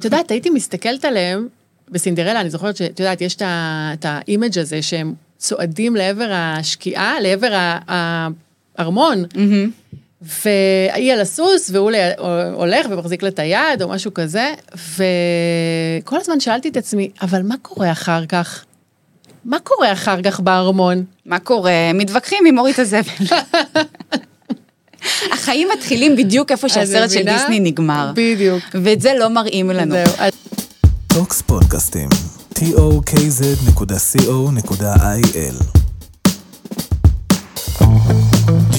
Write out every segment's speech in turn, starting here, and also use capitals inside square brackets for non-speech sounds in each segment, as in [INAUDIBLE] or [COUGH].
את יודעת, הייתי מסתכלת עליהם, בסינדרלה, אני זוכרת שאת יודעת, יש את האימג' הזה שהם צועדים לעבר השקיעה, לעבר הארמון, והיא על הסוס, והוא הולך ומחזיק לה את היד, או משהו כזה, וכל הזמן שאלתי את עצמי, אבל מה קורה אחר כך? מה קורה אחר כך בארמון? מה קורה? מתווכחים עם אורית הזבל. [LAUGHS] החיים מתחילים בדיוק איפה שהסרט של דיסני נגמר. בדיוק. ואת זה לא מראים לנו. טוקס פודקאסטים, tokz.co.il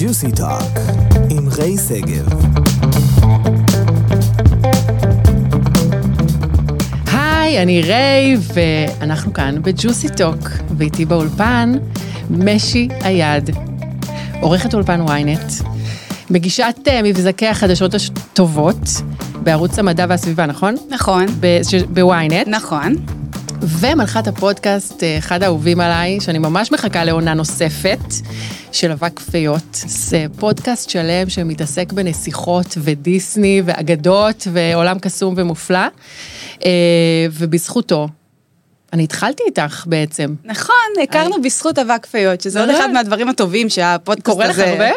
ג'וסי טוק, עם ריי שגב. היי, אני ריי, ואנחנו כאן בג'וסי טוק, ואיתי באולפן, משי היד, עורכת אולפן ynet, מגישת אה, מבזקי החדשות הטובות בערוץ המדע והסביבה, נכון? נכון. בוויינט. נכון. ומלכת הפודקאסט, אה, אחד האהובים עליי, שאני ממש מחכה לעונה נוספת, של אבק כפיות. זה פודקאסט שלם שמתעסק בנסיכות ודיסני ואגדות ועולם קסום ומופלא, אה, ובזכותו. אני התחלתי איתך בעצם. נכון, הכרנו בזכות אבק כפיות, שזה עוד אחד מהדברים הטובים שהפודקאסט הזה... קורה לך הרבה?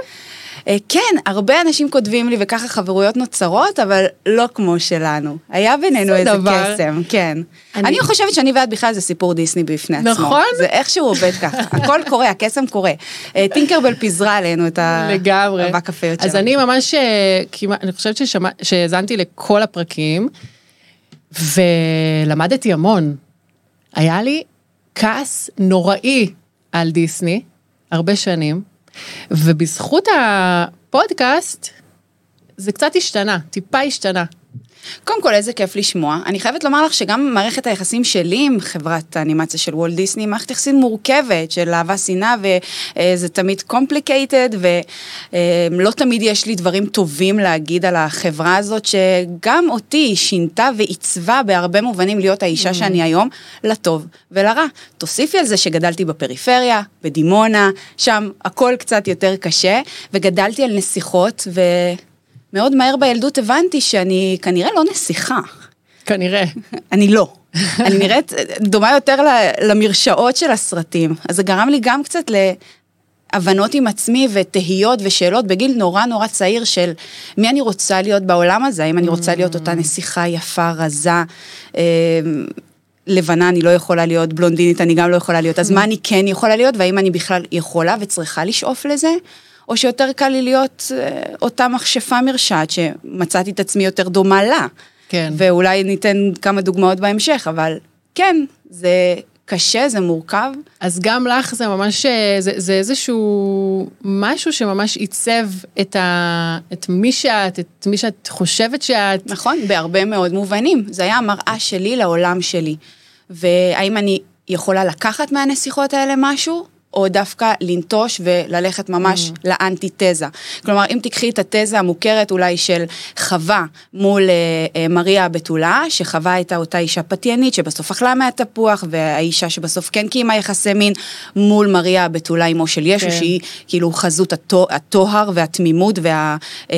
אה, כן, הרבה אנשים כותבים לי וככה חברויות נוצרות, אבל לא כמו שלנו. היה בינינו איזה קסם, כן. אני... אני חושבת שאני ואת בכלל זה סיפור דיסני בפני עצמו. נכון. זה איכשהו עובד ככה, [LAUGHS] הכל קורה, הקסם קורה. אה, טינקרבל פיזרה עלינו את. האבק כפיות שלנו. אז אני ממש, אה, כמעט, אני חושבת שהאזנתי לכל הפרקים, ולמדתי המון. היה לי כעס נוראי על דיסני, הרבה שנים. ובזכות הפודקאסט, זה קצת השתנה, טיפה השתנה. קודם כל, איזה כיף לשמוע. אני חייבת לומר לך שגם מערכת היחסים שלי עם חברת האנימציה של וולט דיסני, מערכת יחסים מורכבת של אהבה שנאה, וזה תמיד complicated, ולא תמיד יש לי דברים טובים להגיד על החברה הזאת, שגם אותי שינתה ועיצבה בהרבה מובנים להיות האישה mm. שאני היום, לטוב ולרע. תוסיפי על זה שגדלתי בפריפריה, בדימונה, שם הכל קצת יותר קשה, וגדלתי על נסיכות, ו... מאוד מהר בילדות הבנתי שאני כנראה לא נסיכה. כנראה. אני לא. אני נראית דומה יותר למרשעות של הסרטים. אז זה גרם לי גם קצת להבנות עם עצמי ותהיות ושאלות בגיל נורא נורא צעיר של מי אני רוצה להיות בעולם הזה, האם אני רוצה להיות אותה נסיכה יפה, רזה. אמ, לבנה אני לא יכולה להיות, בלונדינית אני גם לא יכולה להיות, אז מה אני כן יכולה להיות, והאם אני בכלל יכולה וצריכה לשאוף לזה, או שיותר קל לי להיות אה, אותה מכשפה מרשעת שמצאתי את עצמי יותר דומה לה. כן. ואולי ניתן כמה דוגמאות בהמשך, אבל כן, זה קשה, זה מורכב. אז גם לך זה ממש, אה, זה, זה איזשהו משהו שממש עיצב את, ה, את מי שאת, את מי שאת חושבת שאת. נכון, בהרבה מאוד מובנים. זה היה המראה שלי לעולם שלי. והאם אני יכולה לקחת מהנסיכות האלה משהו? או דווקא לנטוש וללכת ממש mm. לאנטי-תזה. כלומר, אם תקחי את התזה המוכרת אולי של חווה מול אה, אה, מריה הבתולה, שחווה הייתה אותה אישה פתיינית שבסוף אכלה מהתפוח, והאישה שבסוף כן קיימה יחסי מין מול מריה הבתולה אמו של ישו, כן. שהיא כאילו חזות הטוהר והתמימות וה, אה,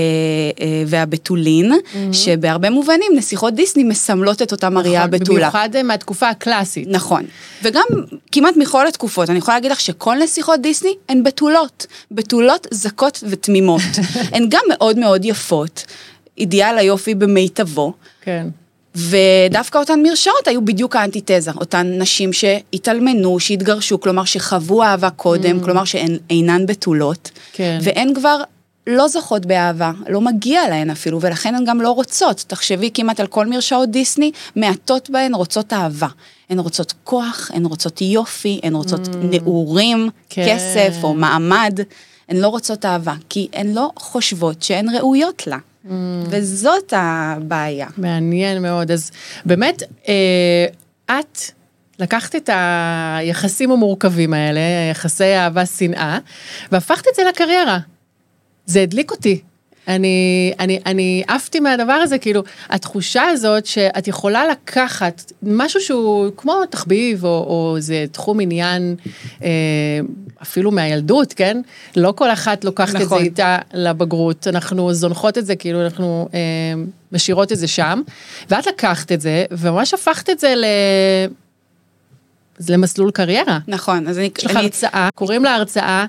אה, והבתולין, mm-hmm. שבהרבה מובנים נסיכות דיסני מסמלות את אותה מריה נכון, הבתולה. במיוחד אה, מהתקופה הקלאסית. נכון, וגם כמעט מכל התקופות, אני יכולה להגיד לך כל נסיכות דיסני הן בתולות, בתולות זכות ותמימות. [LAUGHS] הן גם מאוד מאוד יפות, אידיאל היופי במיטבו. כן. ודווקא אותן מרשעות היו בדיוק האנטיתזה, אותן נשים שהתאלמנו, שהתגרשו, כלומר שחוו אהבה קודם, mm. כלומר שהן אינן בתולות, כן. והן כבר לא זוכות באהבה, לא מגיע להן אפילו, ולכן הן גם לא רוצות. תחשבי כמעט על כל מרשעות דיסני, מעטות בהן רוצות אהבה. הן רוצות כוח, הן רוצות יופי, הן רוצות mm, נעורים, כן. כסף או מעמד. הן לא רוצות אהבה, כי הן לא חושבות שהן ראויות לה. Mm. וזאת הבעיה. מעניין מאוד. אז באמת, אה, את לקחת את היחסים המורכבים האלה, יחסי אהבה-שנאה, והפכת את זה לקריירה. זה הדליק אותי. אני, אני, אני עפתי מהדבר הזה, כאילו, התחושה הזאת שאת יכולה לקחת משהו שהוא כמו תחביב, או, או איזה תחום עניין, אה, אפילו מהילדות, כן? לא כל אחת לוקחת נכון. את זה נכון. איתה לבגרות, אנחנו זונחות את זה, כאילו, אנחנו אה, משאירות את זה שם, ואת לקחת את זה, וממש הפכת את זה ל... למסלול קריירה. נכון, אז אני... יש לך אני- הרצאה, קוראים לה הרצאה,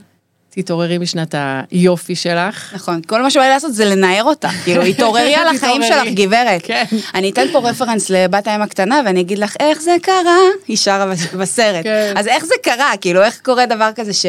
תתעוררי משנת היופי שלך. נכון, כל מה שבא לי לעשות זה לנער אותה, [LAUGHS] כאילו, התעוררי על החיים. שלך, גברת. כן. אני אתן פה רפרנס לבת הים הקטנה, ואני אגיד לך, איך זה קרה? היא שרה בס- בסרט. כן. אז איך זה קרה? כאילו, איך קורה דבר כזה ש...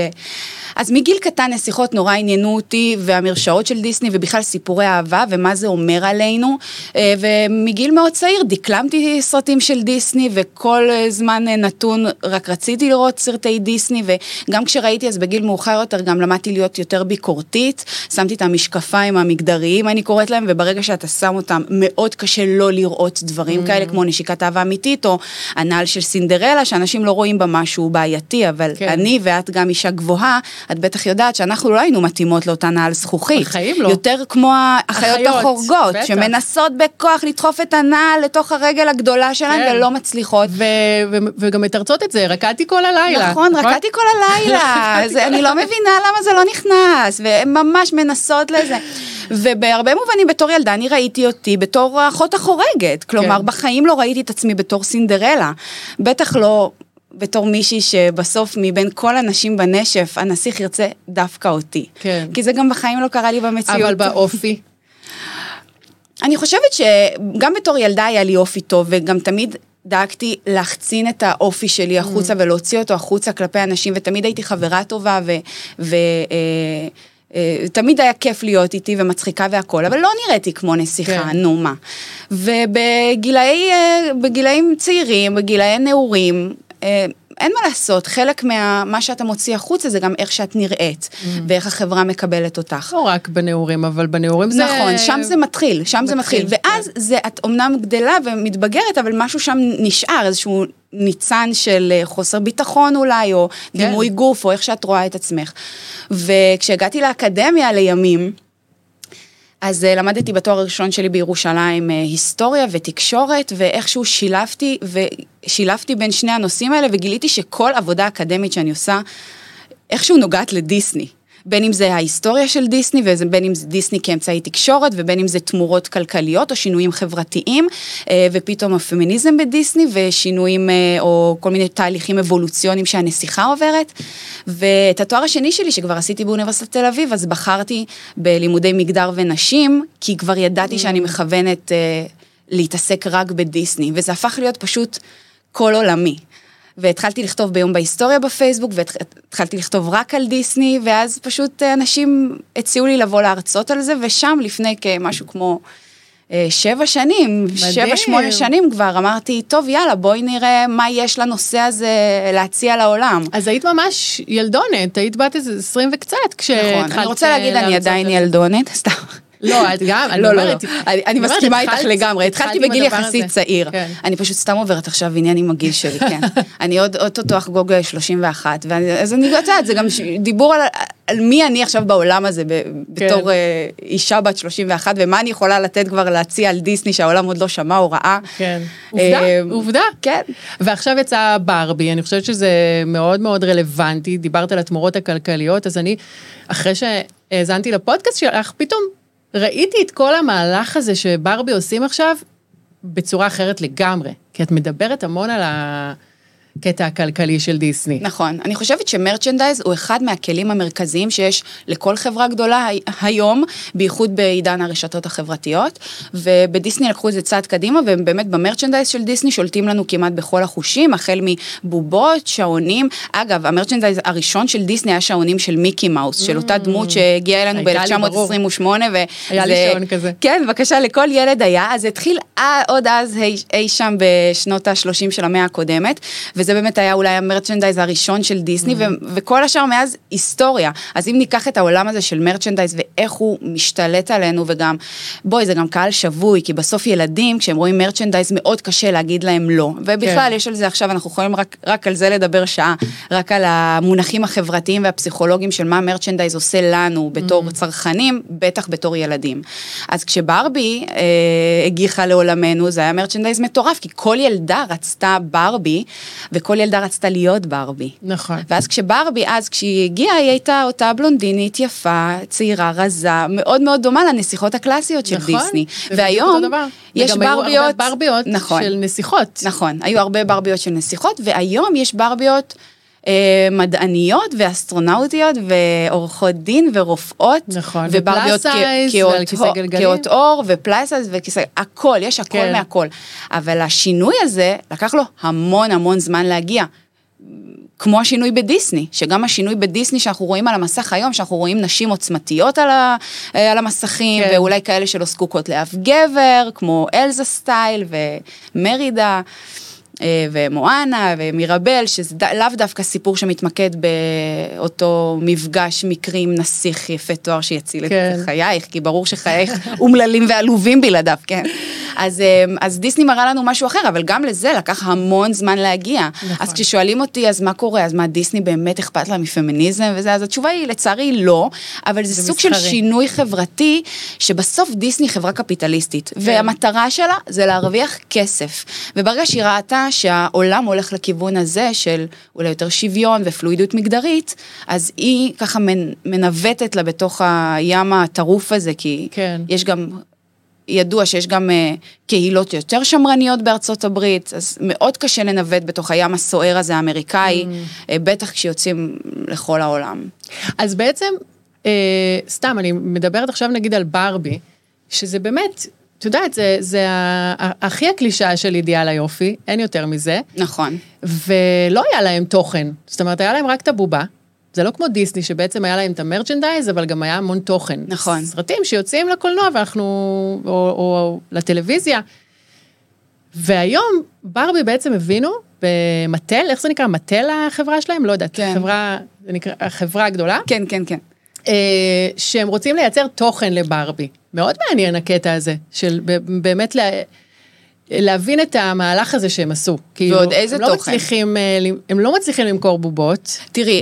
אז מגיל קטן נסיכות נורא עניינו אותי, והמרשעות של דיסני, ובכלל סיפורי אהבה, ומה זה אומר עלינו. אה, ומגיל מאוד צעיר דקלמתי סרטים של דיסני, וכל אה, זמן אה, נתון רק רציתי לראות סרטי דיסני, וגם כשראיתי אז בגיל מאוחר יותר, גם למדתי להיות יותר ביקורתית. שמתי את המשקפיים המגדריים, אני קוראת להם, וברגע שאתה שם אותם, מאוד קשה לא לראות דברים כאלה, כמו נשיקת אהבה אמיתית, או הנעל של סינדרלה, שאנשים לא רואים בה משהו בעייתי, אבל כן. אני ואת גם אישה גבוהה, את בטח יודעת שאנחנו לא היינו מתאימות לאותה נעל זכוכית. בחיים לא. יותר כמו האחיות אחיות, החורגות, בטח. שמנסות בכוח לדחוף את הנעל לתוך הרגל הגדולה שלהן כן. ולא מצליחות. ו- ו- וגם מתרצות את זה, רקדתי כל הלילה. נכון, רקדתי כל הלילה, [LAUGHS] זה- אני לא מבינה למה זה לא נכנס, והן ממש מנסות לזה. ובהרבה מובנים בתור ילדה אני ראיתי אותי בתור האחות החורגת, כלומר כן. בחיים לא ראיתי את עצמי בתור סינדרלה, בטח לא בתור מישהי שבסוף מבין כל הנשים בנשף הנסיך ירצה דווקא אותי. כן. כי זה גם בחיים לא קרה לי במציאות. אבל באופי. אני חושבת שגם בתור ילדה היה לי אופי טוב, וגם תמיד דאגתי להחצין את האופי שלי החוצה Mm. ולהוציא אותו החוצה כלפי אנשים, ותמיד הייתי חברה טובה, ו... ו אה, אה, תמיד היה כיף להיות איתי ומצחיקה והכל, אבל לא נראיתי כמו נסיכה, כן. נו מה. ובגילאי, אה, צעירים, בגילאי נעורים, אין מה לעשות, חלק מה שאתה מוציא החוצה זה גם איך שאת נראית, Mm. ואיך החברה מקבלת אותך. לא רק בנעורים, אבל בנעורים זה... נכון, שם זה מתחיל, שם זה מתחיל. מתחיל, ואז זה, את אומנם גדלה ומתבגרת, אבל משהו שם נשאר, איזשהו ניצן של אה, חוסר ביטחון אולי, או כן. דימוי גוף, או איך שאת רואה את עצמך. וכשהגעתי לאקדמיה לימים, אז אה, למדתי בתואר הראשון שלי בירושלים אה, היסטוריה ותקשורת, ואיכשהו שילבתי, ושילבתי בין שני הנושאים האלה, וגיליתי שכל עבודה אקדמית שאני עושה, איכשהו נוגעת לדיסני. בין אם זה ההיסטוריה של דיסני, ובין אם זה דיסני כאמצעי תקשורת, ובין אם זה תמורות כלכליות או שינויים חברתיים, אה, ופתאום הפמיניזם בדיסני, ושינויים אה, או כל מיני תהליכים אבולוציוניים שהנסיכה עוברת. ואת התואר השני שלי, שכבר עשיתי באוניברסיטת תל אביב, אז בחרתי בלימודי מגדר ונשים, כי כבר ידעתי שאני מכוונת אה, להתעסק רק בדיסני, וזה הפך להיות פשוט כל עולמי. והתחלתי לכתוב ביום בהיסטוריה בפייסבוק, והתחלתי לכתוב רק על דיסני, ואז פשוט אה, אנשים הציעו לי לבוא להרצות על זה, ושם לפני כמשהו כמו אה, שבע שנים, שבע, שמונה שנים כבר, אמרתי, טוב, יאללה, בואי נראה מה יש לנושא הזה להציע לעולם. אז היית ממש ילדונת, היית בת איזה 20 וקצת כשהתחלת נכון, אני רוצה להגיד, אני להרצות עדיין. ילדונת, סתם. לא, את [LAUGHS] גם, אני לא, לא, לא. אומרת, אני, אני מסכימה איתך לגמרי, התחלתי בגיל יחסית. צעיר. כן. אני פשוט סתם עוברת עכשיו עניין עם הגיל שלי, כן. [LAUGHS] אני עוד אוטוטו אחגוג 31, ואני- אז אני יודעת, זה גם ש- דיבור על, מי אני עכשיו בעולם הזה, ב- בתור אה, אישה בת 31, ומה אני יכולה לתת כבר להציע על דיסני שהעולם עוד לא שמע או ראה. כן, עובדה, אה, עובדה. כן. ועכשיו יצא ברבי, אני חושבת שזה מאוד מאוד רלוונטי, דיברת על התמורות הכלכליות, אז אני, אחרי שהאזנתי לפודקאסט שלך, פתאום ראיתי את כל המהלך הזה שברבי עושים עכשיו בצורה אחרת לגמרי, כי את מדברת המון על הקטע הכלכלי של דיסני. נכון. אני חושבת שמרצ'נדייז הוא אחד מהכלים המרכזיים שיש לכל חברה גדולה הי- היום, בייחוד בעידן הרשתות החברתיות, ובדיסני לקחו את זה צעד קדימה, והם באמת במרצ'נדייז של דיסני שולטים לנו כמעט בכל החושים, החל מבובות, שעונים. אגב, המרצ'נדייז הראשון של דיסני היה שעונים של מיקי מאוס, של אותה דמות שהגיעה אלינו הייתה לי, ברור. ב-1928, ו... היה לי שעון כזה. כן, בבקשה, לכל ילד היה, אז התחיל אה, עוד אז אי, אי שם בשנות ה-30 של המאה הקודמת, וזה וזה באמת היה אולי המרצ'נדייז הראשון של דיסני, ו- וכל השאר מאז היסטוריה. אז אם ניקח את העולם הזה של מרצ'נדייז ואיך הוא משתלט עלינו, וגם, בואי, זה גם קהל שבוי, כי בסוף ילדים, כשהם רואים מרצ'נדייז, מאוד קשה להגיד להם לא. ובכלל, כן. יש על זה עכשיו, אנחנו יכולים רק, רק על זה לדבר שעה, רק על המונחים החברתיים והפסיכולוגיים של מה מרצ'נדייז עושה לנו בתור Mm. צרכנים, בטח בתור ילדים. אז כשברבי אה, הגיחה לעולמנו, זה היה מרצ'נדייז מטורף, כי כל ילדה רצתה ברבי, וכל ילדה רצתה להיות ברבי. נכון. ואז כשברבי, אז כשהיא הגיעה, היא הייתה אותה בלונדינית יפה, צעירה, רזה, מאוד מאוד דומה לנסיכות הקלאסיות של נכון, דיסני. והיום. יש וגם היו הרבה ברביות, ברביות נכון, של נסיכות. נכון, היו הרבה ברביות של נסיכות, והיום יש ברביות מדעניות ואסטרונאוטיות ועורכות דין ורופאות. נכון, כ- כאות- ועל כיסא גלגלים. כאות עור ופלייסס וכיסא, הכל, יש הכל כן. מהכל. אבל השינוי הזה, לקח לו המון המון זמן להגיע. כמו השינוי בדיסני, שגם השינוי בדיסני שאנחנו רואים על המסך היום, שאנחנו רואים נשים עוצמתיות על, ה, אה, על המסכים. כן. ואולי כאלה שלא זקוקות לאף גבר, כמו אלזה סטייל ומרידה. אה, ומואנה ומירבל, שזה לאו דווקא סיפור שמתמקד באותו מפגש מקרי עם נסיך יפה תואר שיציל את כן. חייך, כי ברור שחייך אומללים ועלובים בלעדיו, כן? אז, אה, אז דיסני מראה לנו משהו אחר, אבל גם לזה לקח המון זמן להגיע. נכון. אז כששואלים אותי, אז מה קורה? אז מה, דיסני באמת אכפת לה מפמיניזם וזה? אז התשובה היא, לצערי, לא, אבל זה, זה סוג של מסחרי. שינוי חברתי, שבסוף דיסני חברה קפיטליסטית, כן. והמטרה שלה זה להרוויח כסף. וברגע שהיא ראתה שהעולם הולך לכיוון הזה של אולי יותר שוויון ופלואידיות מגדרית, אז היא ככה מנ- מנווטת לה בתוך הים הטרוף הזה, כי כן. יש גם... ידוע שיש גם uh, קהילות יותר שמרניות בארצות הברית, אז מאוד קשה לנווט בתוך הים הסוער הזה האמריקאי, mm. uh, בטח כשיוצאים לכל העולם. אז בעצם, אה, סתם, אני מדברת עכשיו נגיד על ברבי, שזה באמת, את יודעת, זה, זה הכי הקלישאה של אידיאל היופי, אין יותר מזה, נכון. ולא היה להם תוכן, זאת אומרת, היה להם רק את הבובה. זה לא כמו דיסני, שבעצם היה להם את המרצ'נדייז, אבל גם היה המון תוכן. נכון. סרטים שיוצאים לקולנוע ואנחנו, או, או לטלוויזיה. והיום ברבי בעצם הבינו במטל, איך זה נקרא? מטל החברה שלהם? לא יודעת, כן. חברה, זה נקרא, החברה הגדולה, כן, כן, כן. אה, שהם רוצים לייצר תוכן לברבי. מאוד מעניין הקטע הזה, של באמת לה, להבין את המהלך הזה שהם עשו. כאילו, ועוד איזה הם לא תוכן? מצליחים, אה, הם לא מצליחים למכור בובות. תראי,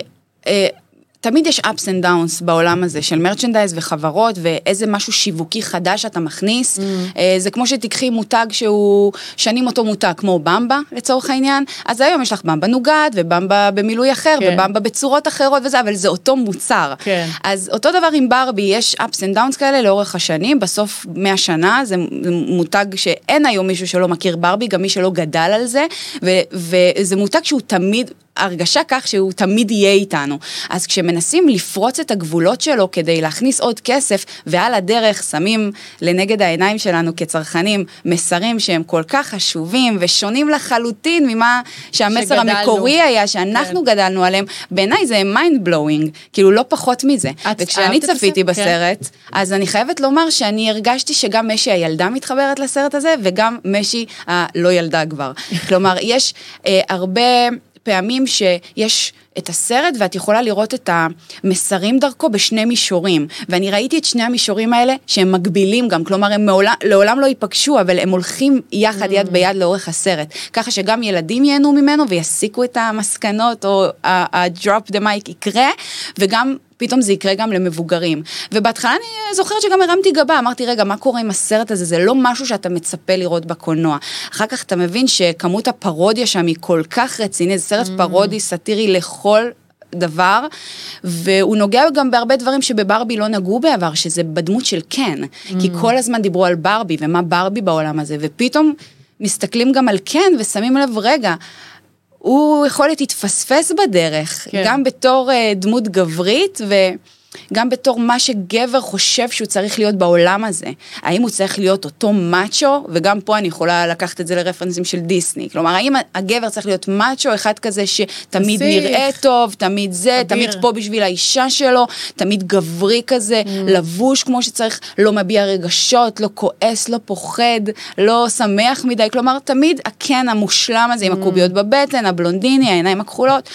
תמיד יש ups and downs בעולם הזה של מרצ'נדייז וחברות ואיזה משהו שיווקי חדש שאתה מכניס. Mm. אה, זה כמו שתיקחי מותג שהוא שנים אותו מותג, כמו במבה לצורך העניין, אז היום יש לך במבה נוגת ובמבה במילוי אחר כן. ובמבה בצורות אחרות וזה, אבל זה אותו מוצר. כן. אז אותו דבר עם ברבי, יש ups and downs כאלה לאורך השנים, בסוף 100 שנה זה זה מותג שאין היום מישהו שלא מכיר ברבי, גם מי שלא גדל על זה, ו, וזה מותג שהוא תמיד... הרגשה כך שהוא תמיד יהיה איתנו. אז כשמנסים לפרוץ את הגבולות שלו כדי להכניס עוד כסף, ועל הדרך שמים לנגד העיניים שלנו כצרכנים מסרים שהם כל כך חשובים ושונים לחלוטין ממה שהמסר שגדלנו. המקורי היה, שאנחנו כן. גדלנו עליהם, בעיניי זה mind blowing, כאילו לא פחות מזה. וכשאני צפיתי? כן. בסרט, אז אני חייבת לומר שאני הרגשתי שגם משי הילדה מתחברת לסרט הזה, וגם משי הלא ילדה כבר. [LAUGHS] כלומר, יש אה, הרבה... פעמים שיש את הסרט ואת יכולה לראות את המסרים דרכו בשני מישורים. ואני ראיתי את שני המישורים האלה שהם מקבילים גם, כלומר הם מעולם, לעולם לא ייפגשו, אבל הם הולכים יחד יד ביד לאורך הסרט. ככה שגם ילדים ייהנו ממנו ויסיקו את המסקנות, או ה-drop the mic יקרה, וגם פתאום זה יקרה גם למבוגרים. ובהתחלה אני זוכרת שגם הרמתי גבה, אמרתי, רגע, מה קורה עם הסרט הזה? זה לא משהו שאתה מצפה לראות בקולנוע. אחר כך אתה מבין שכמות הפרודיה שם היא כל כך רצינית, זה סרט פרודי, סאטירי לכל דבר, והוא נוגע גם בהרבה דברים שבברבי לא נגעו בעבר, שזה בדמות של קן. כי כל הזמן דיברו על ברבי, ומה ברבי בעולם הזה, ופתאום מסתכלים גם על קן ושמים לב, רגע, הוא יכול להיות להתפספס בדרך, כן. גם בתור uh, דמות גברית וגם בתור מה שגבר חושב שהוא צריך להיות בעולם הזה. האם הוא צריך להיות אותו מאצ'ו, וגם פה אני יכולה לקחת את זה לרפרנסים של דיסני. כלומר, האם הגבר צריך להיות מאצ'ו, אחד כזה שתמיד נסיך. נראה טוב, תמיד זה, אביר. תמיד פה בשביל האישה שלו, תמיד גברי כזה, אממ. לבוש כמו שצריך, לא מביע רגשות, לא כועס, לא פוחד, לא שמח מדי, כלומר, תמיד הקן המושלם הזה עם הקוביות בבטן, הבלונדיני, העיניים הכחולות,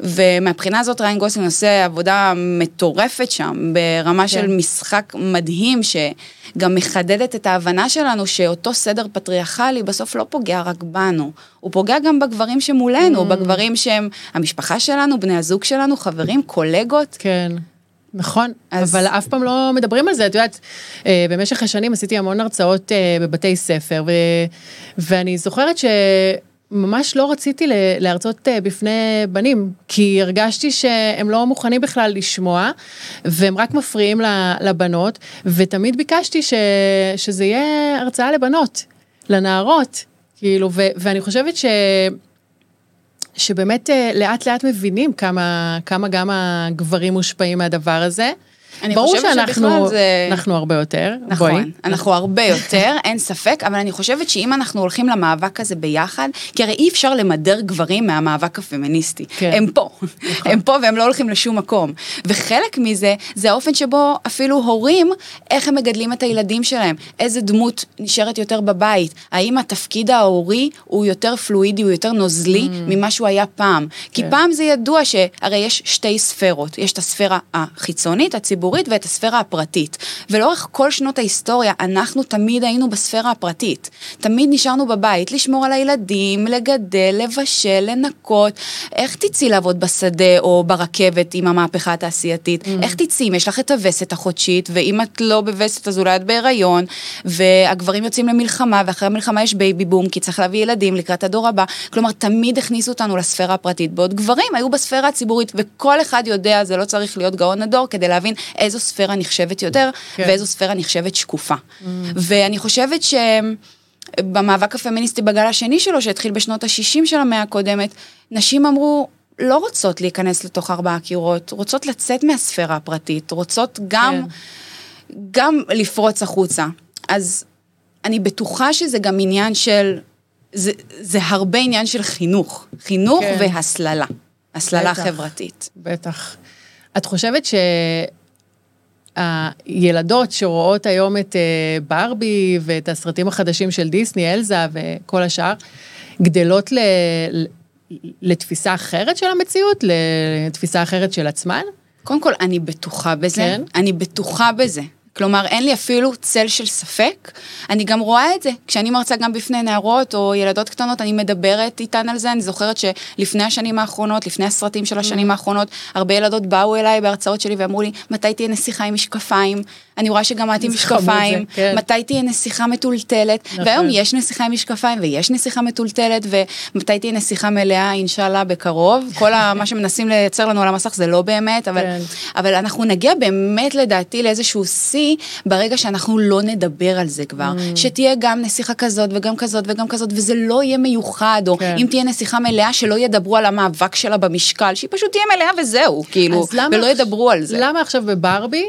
ומהבחינה הזאת ריאן גוסלינג עושה עבודה מטורפת שם, ברמה כן. של משחק מדהים, שגם מחדדת את ההבנה שלנו שאותו סדר פטריארכלי בסוף לא פוגע רק בנו, הוא פוגע גם בגברים שמולנו, בגברים שהם המשפחה שלנו, בני הזוג שלנו, חברים, קולגות. כן. נכון, אז- אבל אף פעם לא מדברים על זה, את יודעת, אה, במשך השנים עשיתי המון הרצאות אה, בבתי ספר, ו, ואני זוכרת שממש לא רציתי להרצות אה, בפני בנים, כי הרגשתי שהם לא מוכנים בכלל לשמוע, והם רק מפריעים לבנות, ותמיד ביקשתי ש, שזה יהיה הרצאה לבנות, לנערות, כאילו, ו, ואני חושבת ש... שבאמת אה, לאט לאט מבינים כמה, כמה גם הגברים מושפעים מהדבר הזה. אני ברור חושבת שאנחנו שבכלל זה- אנחנו הרבה יותר, נכון, בואי. אנחנו הרבה יותר, אין ספק, אבל אני חושבת שאם אנחנו הולכים למאבק הזה ביחד, כי הרי אי אפשר למדר גברים מהמאבק הפמיניסטי. כן. הם פה, הם פה והם לא הולכים לשום מקום. וחלק מזה, זה האופן שבו אפילו הורים, איך הם מגדלים את הילדים שלהם, איזה דמות נשארת יותר בבית, האם התפקיד ההורי הוא יותר פלואידי, הוא יותר נוזלי ממה שהוא היה פעם. כי כן. פעם זה ידוע שהרי יש שתי ספרות, יש את הספירה החיצונית, הציבורית, ואת הספירה הפרטית. ולאורך כל שנות ההיסטוריה, אנחנו תמיד היינו בספירה הפרטית. תמיד נשארנו בבית, לשמור על הילדים, לגדל, לבשל, לנקות. איך תצאי לעבוד בשדה או ברכבת עם המהפכה התעשייתית? איך תצאי אם יש לך את הווסת החודשית, ואם את לא בווסת אז אולי את בהיריון, והגברים יוצאים למלחמה, ואחרי המלחמה יש baby boom, כי צריך להביא ילדים לקראת הדור הבא. כלומר, תמיד הכניסו אותנו לספירה הפרטית, בעוד גברים היו בספירה הציבורית, וכל אחד יודע, זה לא צריך להיות גאון הדור, כדי להבין איזו ספירה נחשבת יותר, כן. ואיזו ספירה נחשבת שקופה. ואני חושבת ש... במאבק הפמיניסטי בגל השני שלו, שהתחיל בשנות ה-60 של המאה הקודמת, נשים אמרו, לא רוצות להיכנס לתוך ארבעה קירות, רוצות לצאת מהספירה הפרטית, רוצות גם, כן. גם לפרוץ החוצה. אז אני בטוחה שזה גם עניין של, זה, זה הרבה עניין של חינוך, חינוך כן. והסללה, הסללה בטח. חברתית. בטח. את חושבת שהילדות שרואות היום את אה, ברבי ואת הסרטים החדשים של דיסני, אלזה וכל השאר, גדלות. ל- לתפיסה אחרת של המציאות? לתפיסה אחרת של עצמן? קודם כל, אני בטוחה בזה, כן? אני בטוחה בזה. כלומר, אין לי אפילו צל של ספק. אני גם רואה את זה. כשאני מרצה גם בפני נערות או ילדות קטנות, אני מדברת איתן על זה. אני זוכרת שלפני השנים האחרונות, לפני הסרטים של Mm. השנים האחרונות, הרבה ילדות באו אליי בהרצאות שלי ואמרו לי, מתי תהיה נסיכה עם משקפיים? אני רואה שגם את עם משקפיים. זה, כן. מתי תהיה נסיכה מטולטלת? נכון. והיום יש נסיכה עם משקפיים ויש נסיכה מטולטלת, ומתי תהיה נסיכה מלאה, אינשאללה, בקרוב. כל ה- מה שמנסים לייצר לנו על המסך זה לא באמת, אבל... כן. אבל אנחנו נגיע באמת לדעתי לאיזשהו שיא ברגע שאנחנו לא נדבר על זה כבר. Mm. שתהיה גם נסיכה כזאת וגם כזאת וגם כזאת, וזה לא יהיה מיוחד, או כן. אם תהיה נסיכה מלאה, שלא ידברו על המאבק שלה במשקל, שהיא פשוט תהיה מלאה וזהו, כאילו, ולא ידברו על זה. למה עכשיו בברבי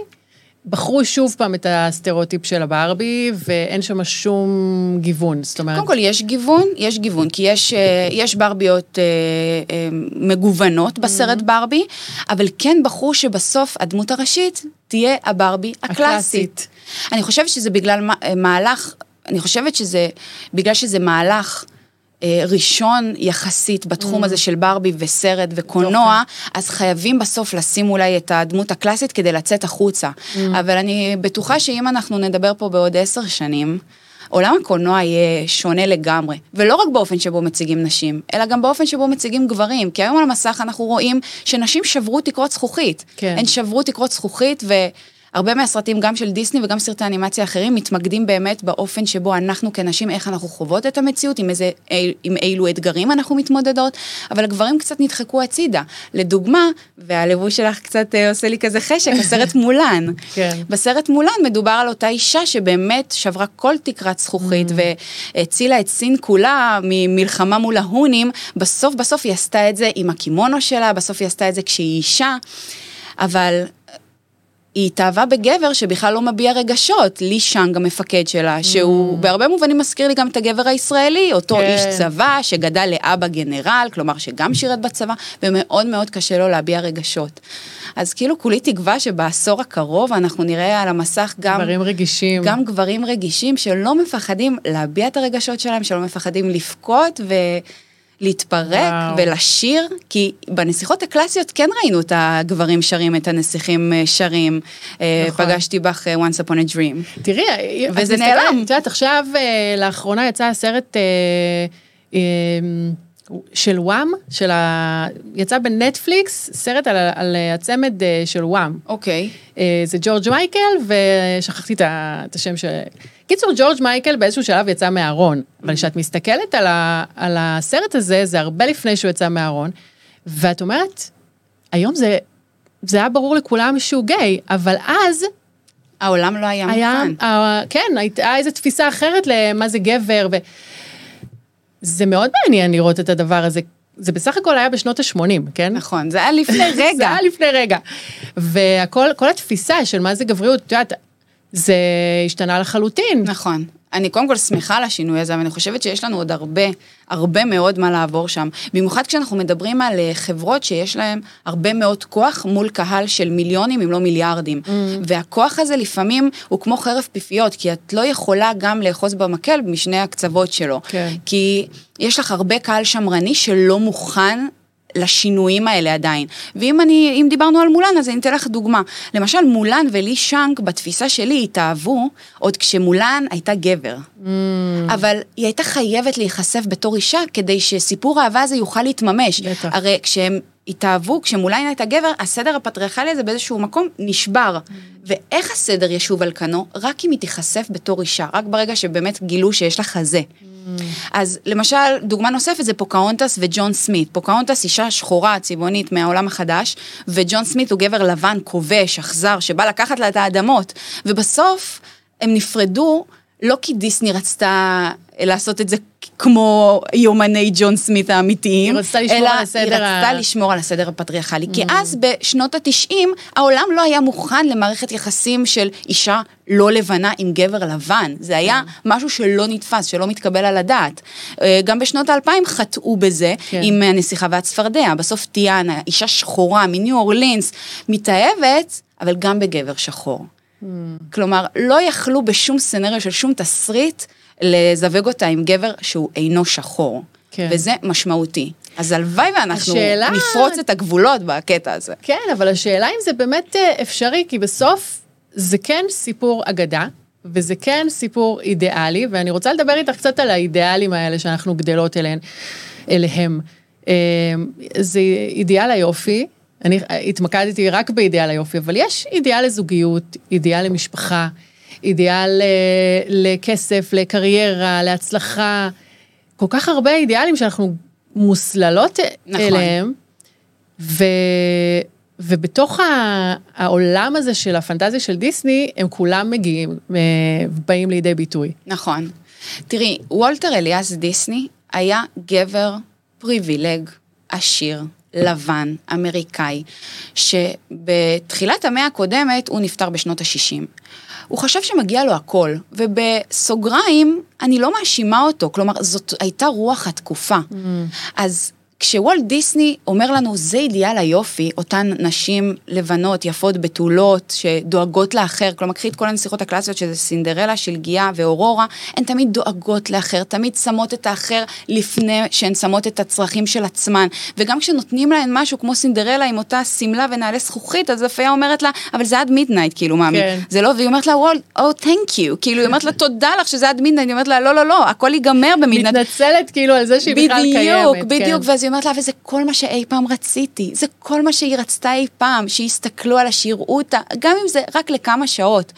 בחרו שוב פעם את הסטריאוטיפ של הברבי, ואין שם שום גיוון? זאת אומרת... קודם כל, יש גיוון, יש גיוון, כי יש, אה, יש ברביות אה, אה, מגוונות בסרט ברבי, אבל כן בחרו שבסוף הדמות הראשית תהיה הברבי הקלאסית. הקלאסית. אני חושבת שזה בגלל מה- מהלך, אני חושבת שזה, בגלל שזה מהלך... אה, ראשון יחסית בתחום הזה של ברבי וסרט וקולנוע, אז חייבים בסוף לשים אולי את הדמות הקלאסית כדי לצאת החוצה. אבל אני בטוחה שאם אנחנו נדבר פה בעוד עשר שנים, עולם הקולנוע יהיה שונה לגמרי, ולא רק באופן שבו מציגים נשים, אלא גם באופן שבו מציגים גברים, כי היום על המסך אנחנו רואים שנשים שברו תקרות זכוכית. כן. הן שברו תקרות זכוכית, והרבה מהסרטים, גם של דיסני וגם סרטי אנימציה אחרים, מתמקדים באמת באופן שבו אנחנו כנשים, איך אנחנו חוות את המציאות, עם, איזה, עם אילו אתגרים אנחנו מתמודדות, אבל הגברים קצת נדחקו הצידה. לדוגמה, והלבוש שלך קצת אה, עושה לי כזה חשק, [LAUGHS] הסרט מולן. כן. בסרט מולן מדובר על אותה אישה שבאמת שברה כל תקרת זכוכית והצילה את סין כולה ממלחמה מול ההונים, בסוף בסוף היא עשתה את זה עם הקימונו שלה, בסוף היא עשתה את זה כשהיא אישה, אבל היא התאהבה בגבר שבכלל לא מביע רגשות, לי שאנג המפקד שלה, שהוא בהרבה מובנים מזכיר לי גם את הגבר הישראלי, אותו כן. איש צבא שגדל לאבא גנרל, כלומר שגם שירת בצבא, ומאוד מאוד קשה לו להביע רגשות. אז כאילו כולי תקווה שבעשור הקרוב אנחנו נראה על המסך גם... דברים רגישים. גם גברים רגישים שלא מפחדים להביע את הרגשות שלהם, שלא מפחדים לבכות ולהתפרק וואו. ולשיר, כי בנסיכות הקלאסיות כן ראינו את הגברים שרים, את הנסיכים אה, שרים. אה, נכון. פגשתי בך אה, once upon a dream. תראי, וזה נעלם. את יודעת, עכשיו, לאחרונה יצא הסרט של וואם, של ה... יצא בנטפליקס, סרט על, ה- על הצמד אה, של וואם. אוקיי. אה, זה ג'ורג' מייקל, ושכחתי את ה- את השם של... קיצור, ג'ורג' מייקל באיזשהו שלב יצא מהארון, אבל כשאת מסתכלת על, ה... על הסרט הזה, זה הרבה לפני שהוא יצא מהארון, ואת אומרת, היום זה, זה היה ברור לכולם שהוא גיי, אבל אז העולם לא היה היה, מוכן. אה, כן, הייתה איזו תפיסה אחרת למה זה גבר, ו... זה מאוד מעניין לראות את הדבר הזה. זה בסך הכל היה בשנות ה-80, כן? נכון, זה היה לפני [LAUGHS] זה רגע. היה לפני רגע. והכל, כל התפיסה של מה זה גבריות, את יודעת, זה השתנה לחלוטין. נכון. אני קודם כל שמחה על השינוי הזה, ואני חושבת שיש לנו עוד הרבה, הרבה מאוד מה לעבור שם. במיוחד כשאנחנו מדברים על אה, חברות שיש להן הרבה מאוד כוח מול קהל של מיליונים, אם לא מיליארדים. Mm. והכוח הזה לפעמים הוא כמו חרב פיפיות, כי את לא יכולה גם לאחוז במקל משני הקצוות שלו. כן. כי יש לך הרבה קהל שמרני שלא מוכן לשינויים האלה עדיין. ואם אני, אם דיברנו על מולן, אז אני אתן לך דוגמה. למשל, מולן ולי שאנק, בתפיסה שלי, התאהבו עוד כשמולן הייתה גבר. Mm. אבל היא הייתה חייבת להיחשף בתור אישה כדי שסיפור האהבה הזה יוכל להתממש. בטח. הרי כשהם התאהבו, כשמולן הייתה גבר, הסדר הפטריארכלי הזה באיזשהו מקום נשבר. ואיך הסדר ישוב על כנו? רק אם היא תיחשף בתור אישה, רק ברגע שבאמת גילו שיש לה חזה. אז למשל, דוגמה נוספת זה פוקהונטס וג'ון סמית. פוקהונטס אישה שחורה, צבעונית מהעולם החדש, וג'ון סמית הוא גבר לבן, כובש, אכזר, שבא לקחת לה את האדמות. ובסוף הם נפרדו, לא כי דיסני רצתה לעשות את זה כמו יומני ג'ון סמית האמיתיים, היא רצתה לשמור אלא על הסדר היא רצתה ה- לשמור על הסדר הפטריארכלי. כי אז בשנות התשעים, העולם לא היה מוכן למערכת יחסים של אישה לא לבנה עם גבר לבן. זה היה משהו שלא נתפס, שלא מתקבל על הדעת. אה, גם בשנות האלפיים חטאו בזה, כן. עם הנסיכה והצפרדע. בסוף טיאנה, אישה שחורה מניו אורלינס, מתאהבת, אבל גם בגבר שחור. כלומר, לא יכלו בשום סצנריו של שום תסריט לזווג אותה עם גבר שהוא אינו שחור. כן. וזה משמעותי. אז הלוואי ואנחנו השאלה- נפרוץ את הגבולות בקטע הזה. כן, אבל השאלה אם זה באמת אה, אפשרי, כי בסוף זה כן סיפור אגדה, וזה כן סיפור אידיאלי, ואני רוצה לדבר איתך קצת על האידיאלים האלה שאנחנו גדלות אליהם. אליהם. אה, זה אידיאל היופי, אני התמקדתי רק באידיאל היופי, אבל יש אידיאל לזוגיות, אידיאל למשפחה, אידיאל אה, לכסף, לקריירה, להצלחה, כל כך הרבה אידיאלים שאנחנו מוסללות נכון. אליהם. ו... ובתוך העולם הזה של הפנטזיה של דיסני, הם כולם מגיעים, אה, באים לידי ביטוי. נכון. תראי, וולטר אליאס דיסני היה גבר פריבילג, עשיר, לבן, אמריקאי, שבתחילת המאה הקודמת הוא נפטר בשנות ה-60. הוא חשב שמגיע לו הכל, ובסוגריים, אני לא מאשימה אותו, כלומר, זאת הייתה רוח התקופה. אז כשוולט דיסני אומר לנו, זה אידיאל היופי, אותן נשים לבנות, יפות, בתולות, שדואגות לאחר, כלומר, קחי את כל הנסיכות הקלאסיות, שזה סינדרלה, שלגיה ואורורה, הן תמיד דואגות לאחר, תמיד שמות את האחר לפני שהן שמות את הצרכים של עצמן. וגם כשנותנים להן משהו כמו סינדרלה עם אותה שמלה ונעלי זכוכית, אז הפיה אומרת לה, אבל זה עד midnight, כאילו, מאמי. כן. זה לא, והיא אומרת לה, וולט, oh, thank you, כאילו, היא אומרת לה, תודה לך שזה עד מידנייט, היא אומרת לה, לא, לא, לא, הכל ייגמר ב midnight. מתנצלת כאילו על זה שהיא בכלל קיימת. בדיוק, בדיוק, כן. היא אומרת לה, וזה כל מה שאי פעם רציתי, זה כל מה שהיא רצתה אי פעם, שיסתכלו עליה, שיראו אותה, גם אם זה רק לכמה שעות.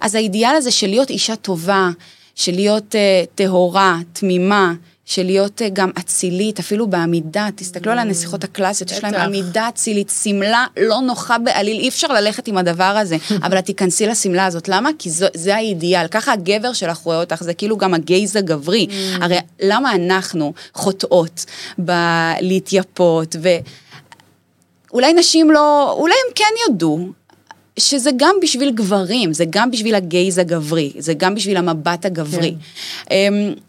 אז האידיאל הזה של להיות אישה טובה, של להיות uh, טהורה, תמימה, של להיות uh, גם אצילית, אפילו בעמידה, תסתכלו על הנסיכות הקלאסיות, יש להם. עמידה אצילית, שמלה לא נוחה בעליל, אי אפשר ללכת עם הדבר הזה, [LAUGHS] אבל את תיכנסי לשמלה הזאת, למה? כי זו, זה האידיאל, ככה הגבר שלך רואה אותך, זה כאילו גם הגייז הגברי, הרי למה אנחנו חוטאות בלהתייפות, ואולי נשים לא, אולי הם כן יודו, שזה גם בשביל גברים, זה גם בשביל הגייז הגברי, זה גם בשביל המבט הגברי. כן.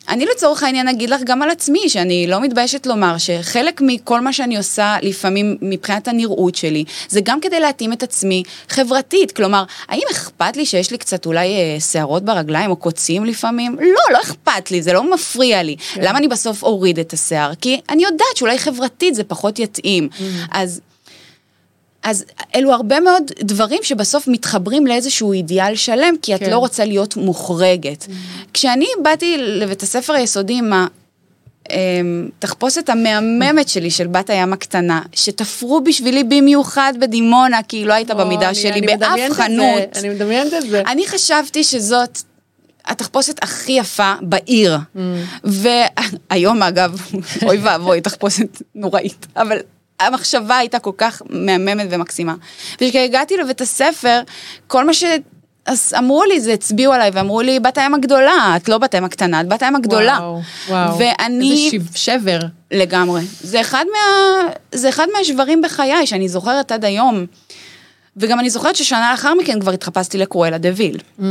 אני לצורך העניין אגיד לך גם על עצמי, שאני לא מתביישת לומר שחלק מכל מה שאני עושה, לפעמים מבחינת הנראות שלי, זה גם כדי להתאים את עצמי חברתית. כלומר, האם אכפת לי שיש לי קצת אולי אה, שערות ברגליים או קוצים לפעמים? לא, לא אכפת לי, זה לא מפריע לי. כן. למה אני בסוף אוריד את השיער? כי אני יודעת שאולי חברתית זה פחות יתאים. Mm. אז... אז אלו הרבה מאוד דברים שבסוף מתחברים לאיזשהו אידיאל שלם, כי את כן. לא רוצה להיות מוחרגת. Mm-hmm. כשאני באתי לבית הספר היסודי עם התחפושת אמ, המהממת שלי של בת הים הקטנה, שתפרו בשבילי במיוחד בדימונה, כי היא לא הייתה במידה אני, שלי אני באף חנות. זה, אני מדמיינת את זה. אני חשבתי שזאת התחפושת הכי יפה בעיר. Mm. והיום אגב, אוי ואבוי, תחפושת נוראית, אבל המחשבה הייתה כל כך מהממת ומקסימה. וכשהגעתי לבית הספר, כל מה ש... אז אמרו לי, זה הצביעו עליי, ואמרו לי, בת הים הגדולה, את לא בת הים הקטנה, את בת הים הגדולה. וואו, וואו. ואני... איזה שבר. לגמרי. זה אחד, מה... זה אחד מהשברים בחיי, שאני זוכרת עד היום. וגם אני זוכרת ששנה לאחר מכן כבר התחפשתי לקרואלה דה ויל. Mm.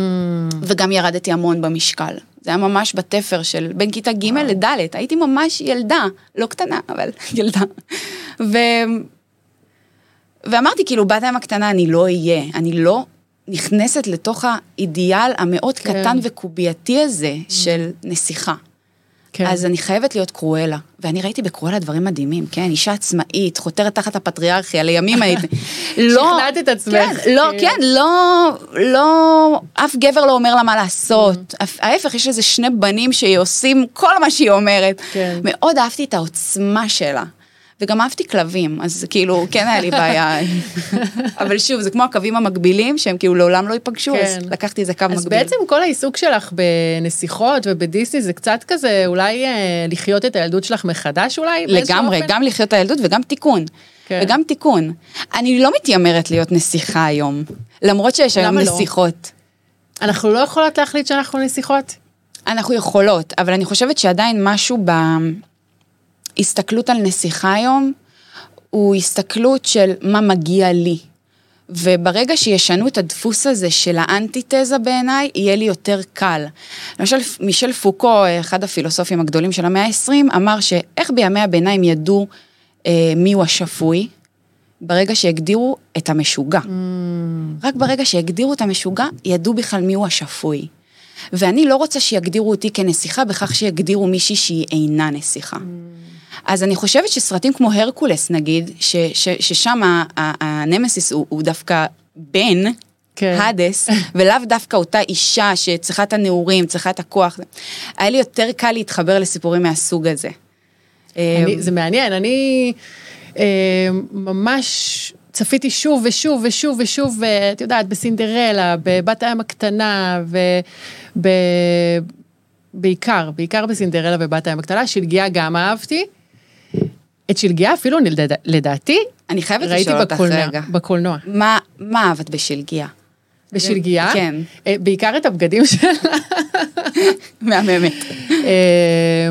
וגם ירדתי המון במשקל. זה היה ממש בתפר של בין כיתה ג' לד', הייתי ממש ילדה, לא קטנה, אבל [LAUGHS] ילדה. ו... ואמרתי, כאילו, בת הים הקטנה אני לא אהיה, אני לא נכנסת לתוך האידיאל המאוד כן. קטן וקובייתי הזה mm. של נסיכה. כן. אז אני חייבת להיות קרואלה. ואני ראיתי בקרואלה דברים מדהימים, כן? אישה עצמאית, חותרת תחת הפטריארכיה, לימים הייתי. [LAUGHS] לא... שכנעת את עצמך. כן, לא, כן, לא, לא, אף גבר לא אומר לה מה לעשות. Mm. ההפך, יש איזה שני בנים שעושים כל מה שהיא אומרת. כן. מאוד אהבתי את העוצמה שלה. וגם אהבתי כלבים, אז כאילו, כן היה לי בעיה. אבל שוב, זה כמו הקווים המקבילים, שהם כאילו לעולם לא ייפגשו, כן. אז לקחתי איזה קו אז מקביל. אז בעצם כל העיסוק שלך בנסיכות ובדיסני זה קצת כזה, אולי אה, לחיות את הילדות שלך מחדש אולי? לגמרי, גם לחיות את הילדות וגם תיקון. כן. וגם תיקון. אני לא מתיימרת להיות נסיכה היום, למרות שיש היום לא? נסיכות. אנחנו לא יכולות להחליט שאנחנו נסיכות? אנחנו יכולות, אבל אני חושבת שעדיין משהו ב... הסתכלות על נסיכה היום, הוא הסתכלות של מה מגיע לי. וברגע שישנו את הדפוס הזה של האנטיתזה בעיניי, יהיה לי יותר קל. למשל, מישל פוקו, אחד הפילוסופים הגדולים של המאה ה-20, אמר שאיך בימי הביניים ידעו אה, מיהו השפוי? ברגע שהגדירו את המשוגע. Mm. רק ברגע שהגדירו את המשוגע, ידעו בכלל מיהו השפוי. ואני לא רוצה שיגדירו אותי כנסיכה בכך שיגדירו מישהי שהיא אינה נסיכה. Mm. אז אני חושבת שסרטים כמו הרקולס נגיד, ש, ש, ששם הנמסיס הוא, הוא דווקא בן, כן. הדס, [LAUGHS] ולאו דווקא אותה אישה שצריכה את הנעורים, צריכה את הכוח. היה לי יותר קל להתחבר לסיפורים מהסוג הזה. אני, זה מעניין, אני אה, ממש צפיתי שוב ושוב ושוב ושוב, את יודעת, בסינדרלה, בבת הים הקטנה, ובעיקר, בעיקר בסינדרלה ובת הים הקטנה, שלגיה גם אהבתי. את שלגיה אפילו, לדעתי, אני חייבת לשאול אותך רגע. בקולנוע. מה, מה אהבת בשלגיה? בשלגיה? כן. אה, בעיקר את הבגדים שלה. [LAUGHS] מהממת. אה,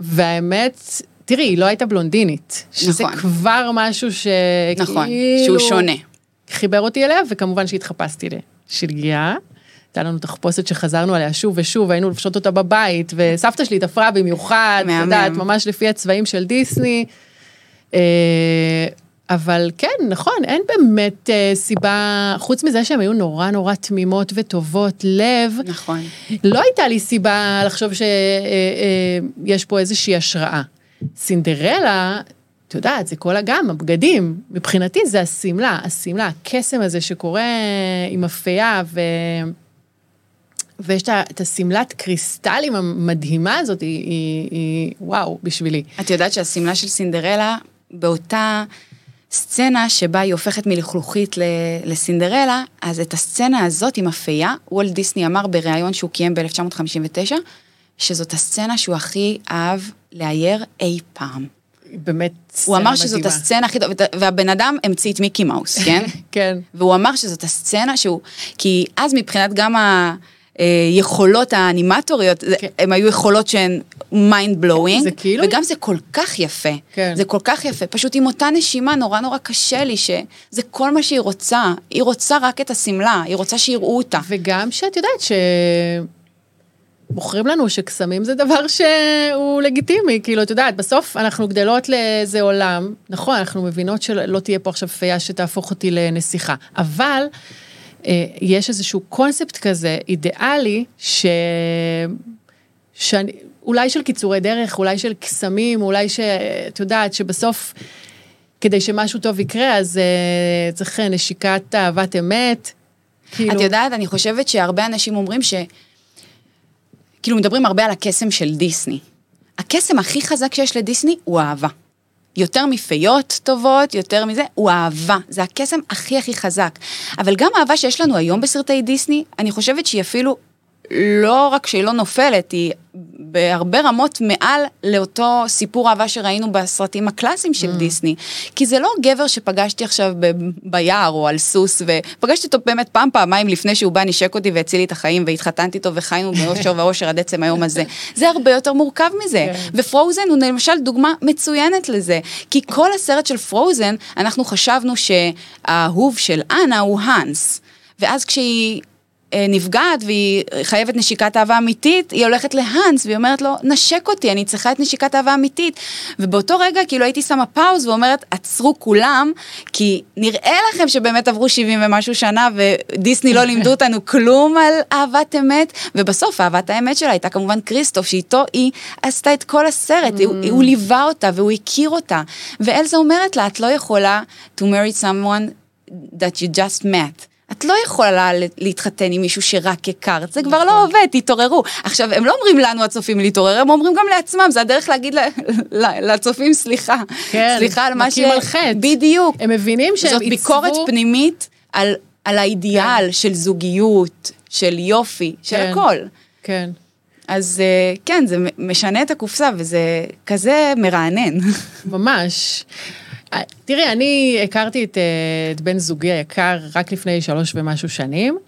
והאמת, תראי, היא לא הייתה בלונדינית. שזה נכון. כבר משהו שכאילו... נכון, שהוא שונה. חיבר אותי אליה, וכמובן שהתחפשתי לשלגיה. הייתה לנו תחפושת שחזרנו עליה שוב ושוב, היינו לפשוט אותה בבית, וסבתא שלי תפרה במיוחד, את יודעת, ממש לפי הצבעים של דיסני. אה, אבל כן, נכון, אין באמת אה, סיבה, חוץ מזה שהן היו נורא נורא תמימות וטובות לב. נכון. לא הייתה לי סיבה לחשוב שיש אה, פה איזושהי השראה. סינדרלה, את יודעת, זה כל הגם, הבגדים. מבחינתי זה השמלה, השמלה, הקסם הזה שקורה עם הפיה ו... ויש את השמלת קריסטלים המדהימה הזאת, היא, היא, היא וואו, בשבילי. את יודעת שהשמלה של סינדרלה, באותה סצנה שבה היא הופכת מלכלוכית לסינדרלה, אז את הסצנה הזאת עם הפייה, וולט דיסני אמר בריאיון שהוא קיים ב-1959, שזאת הסצנה שהוא הכי אהב לאייר אי פעם. באמת סצנה מדהימה. הוא אמר שזאת הסצנה הכי טובה, והבן אדם המציא את מיקי מאוס, כן? [LAUGHS] כן. והוא אמר שזאת הסצנה שהוא, כי אז מבחינת גם ה... היכולות האנימטוריות, כן. הן היו יכולות שהן mind blowing, זה כאילו- וגם זה כל כך יפה. כן. זה כל כך יפה. פשוט עם אותה נשימה נורא נורא קשה לי, שזה כל מה שהיא רוצה. היא רוצה רק את השמלה, היא רוצה שיראו אותה. וגם שאת יודעת ש... מוכרים לנו שקסמים זה דבר שהוא לגיטימי, כאילו, את יודעת, בסוף אנחנו גדלות לאיזה עולם, נכון, אנחנו מבינות שלא תהיה פה עכשיו פייה שתהפוך אותי לנסיכה, אבל אה, יש איזשהו קונספט כזה, אידיאלי, ש... שאני, אולי של קיצורי דרך, אולי של קסמים, אולי שאת יודעת, שבסוף, כדי שמשהו טוב יקרה, אז אה, צריך נשיקת אהבת אמת. כאילו, את יודעת, אני חושבת שהרבה אנשים אומרים ש... כאילו מדברים הרבה על הקסם של דיסני. הקסם הכי חזק שיש לדיסני הוא אהבה. יותר מפיות טובות, יותר מזה, הוא אהבה. זה הקסם הכי הכי חזק. אבל גם האהבה שיש לנו היום בסרטי דיסני, אני חושבת שהיא אפילו לא רק שהיא לא נופלת, היא בהרבה רמות מעל לאותו סיפור אהבה שראינו בסרטים הקלאסיים של mm. דיסני. כי זה לא גבר שפגשתי עכשיו ב- ביער או על סוס, ופגשתי אותו באמת פעם, פעמיים לפני שהוא בא, נשק אותי והציל לי את החיים, והתחתנתי איתו וחיינו [LAUGHS] באושר ואושר עד עצם היום הזה. זה הרבה יותר מורכב מזה. כן. ופרוזן הוא למשל דוגמה מצוינת לזה. כי כל הסרט של פרוזן, אנחנו חשבנו שהאהוב של אנה הוא האנס. ואז כשהיא נפגעת והיא חייבת נשיקת אהבה אמיתית, היא הולכת להאנס והיא אומרת לו, נשק אותי, אני צריכה את נשיקת אהבה אמיתית. ובאותו רגע כאילו הייתי שמה פאוז ואומרת, עצרו כולם, כי נראה לכם שבאמת עברו 70 ומשהו שנה ודיסני לא לימדו אותנו כלום על אהבת אמת, ובסוף אהבת האמת שלה הייתה כמובן כריסטוף, שאיתו היא עשתה את כל הסרט, mm. הוא, הוא ליווה אותה והוא הכיר אותה. ואלזה אומרת לה, את לא יכולה to marry someone that you just met. את לא יכולה להתחתן עם מישהו שרק הכרת, זה כבר לא עובד, תתעוררו. עכשיו, הם לא אומרים לנו הצופים להתעורר, הם אומרים גם לעצמם, זה הדרך להגיד לצופים סליחה. כן, סליחה על מה ש... מכים על חטא. בדיוק. הם מבינים שהם זאת עיצבו... ביקורת פנימית על, על האידיאל של זוגיות, של יופי, של כן. הכל. כן. אז אה, כן, זה משנה את הקופסה וזה כזה מרענן. ממש. אה, תראי, אני הכרתי את, אה, את בן זוגי היקר רק לפני שלוש ומשהו שנים,